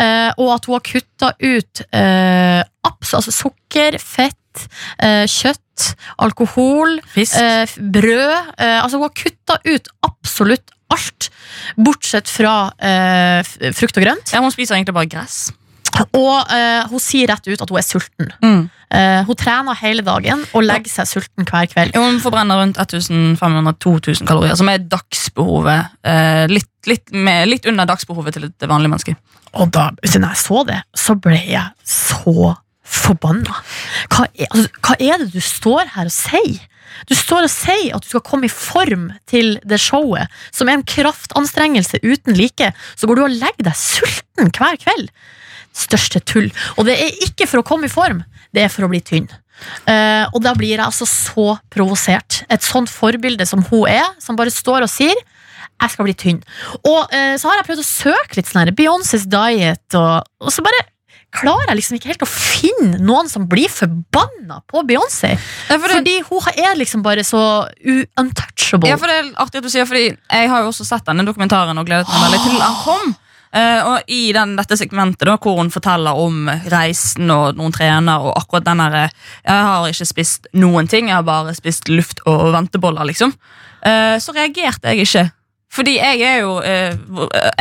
eh, og at hun har kutta ut eh, abs, altså sukker, fett, eh, kjøtt, alkohol, eh, brød. Eh, altså hun har kutta ut absolutt alt, bortsett fra eh, frukt og grønt. Ja, hun spiser egentlig bare gress. Og eh, hun sier rett ut at hun er sulten. Mm. Eh, hun trener hele dagen og legger seg sulten hver kveld. Hun forbrenner rundt 1500-2000 kalorier, som er dagsbehovet. Eh, litt, litt, med, litt under dagsbehovet til et vanlig menneske. Og da når jeg så det, så ble jeg så forbanna. Hva er, altså, hva er det du står her og sier? Du står og sier at du skal komme i form til det showet, som er en kraftanstrengelse uten like. Så går du og legger deg sulten hver kveld. Største tull. Og det er ikke for å komme i form, det er for å bli tynn. Uh, og da blir jeg altså så provosert. Et sånt forbilde som hun er, som bare står og sier jeg skal bli tynn. Og uh, så har jeg prøvd å søke litt sånn her Beyoncés diet, og, og så bare klarer jeg liksom ikke helt å finne noen som blir forbanna på Beyoncé. Ja, for det- Fordi hun er liksom bare så untouchable. Ja, for det er artig at du sier, fordi Jeg har jo også sett denne dokumentaren og gledet meg veldig til den kom. Uh, og I den, dette segmentet da, hvor hun forteller om reisen og noen trener og akkurat den der, eh, Jeg har ikke spist noen ting, jeg har bare spist luft og venteboller, liksom. Uh, så reagerte jeg ikke. Fordi jeg er jo eh,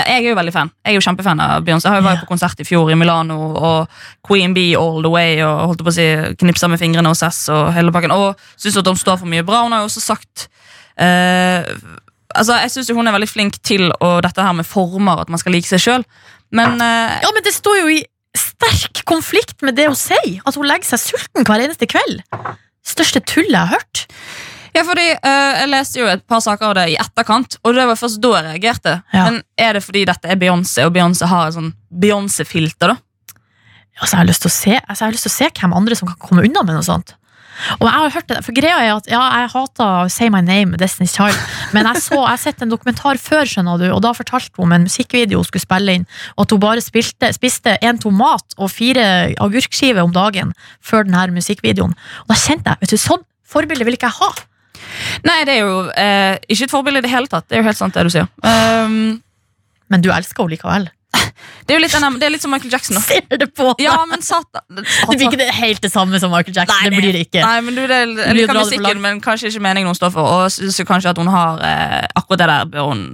Jeg er jo veldig fan. Jeg er jo kjempefan av Beyoncé. Jeg var jo vært på konsert i fjor i Milano og Queen Bee all the way og holdt på å si knipsa med fingrene hos S og hele pakken. Og syns at hun står for mye bra. Hun har jo også sagt eh, Altså, Jeg syns hun er veldig flink til å, dette her med former, at man skal like seg sjøl. Men eh, Ja, men det står jo i sterk konflikt med det hun sier. At hun legger seg sulten hver eneste kveld. Største tullet jeg har hørt. Ja, fordi uh, Jeg leste jo et par saker av det i etterkant, og det var først da jeg reagerte. Ja. Men Er det fordi dette er Beyoncé, og Beyoncé har et sånn Beyoncé-filter? da? Altså, jeg, har lyst til å se, altså, jeg har lyst til å se hvem andre som kan komme unna med noe sånt. Og jeg har hørt det, for greia er at ja, Jeg hater Say My Name, Destiny's Child, men jeg, så, jeg har sett en dokumentar før, skjønner du, og da fortalte hun om en musikkvideo hun skulle spille inn, og at hun bare spilte, spiste en tomat og fire agurkskiver om dagen før denne musikkvideoen. Og da kjente jeg vet du, sånn forbilde vil ikke jeg ha. Nei, det er jo eh, ikke et forbilde i det hele tatt. Det er jo helt sant det du sier. Um, Men du elsker henne likevel. det, er jo litt, det er litt som Michael Jackson. da. Ser det på deg! Ja, men satan. Det blir ikke det helt det samme som Michael Jackson. Nei, det blir det ikke. Nei, men du, det, jeg liker musikken, men kanskje ikke meningen hun står for. Og synes kanskje at hun har eh, akkurat det der bør hun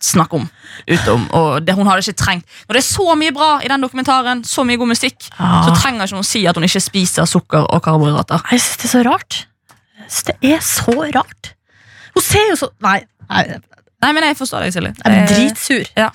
snakke om. Utom, og det, hun hadde ikke trengt Når det er så mye bra i den dokumentaren, så mye god musikk, Ja. så trenger ikke hun si at hun ikke spiser sukker og karbohydrater. Jeg synes det er så rart. Jeg synes det er så rart. Hun ser jo så Nei, nei Nei, men jeg forstår deg, Silje. jeg blir Eh, dritsur. Ja.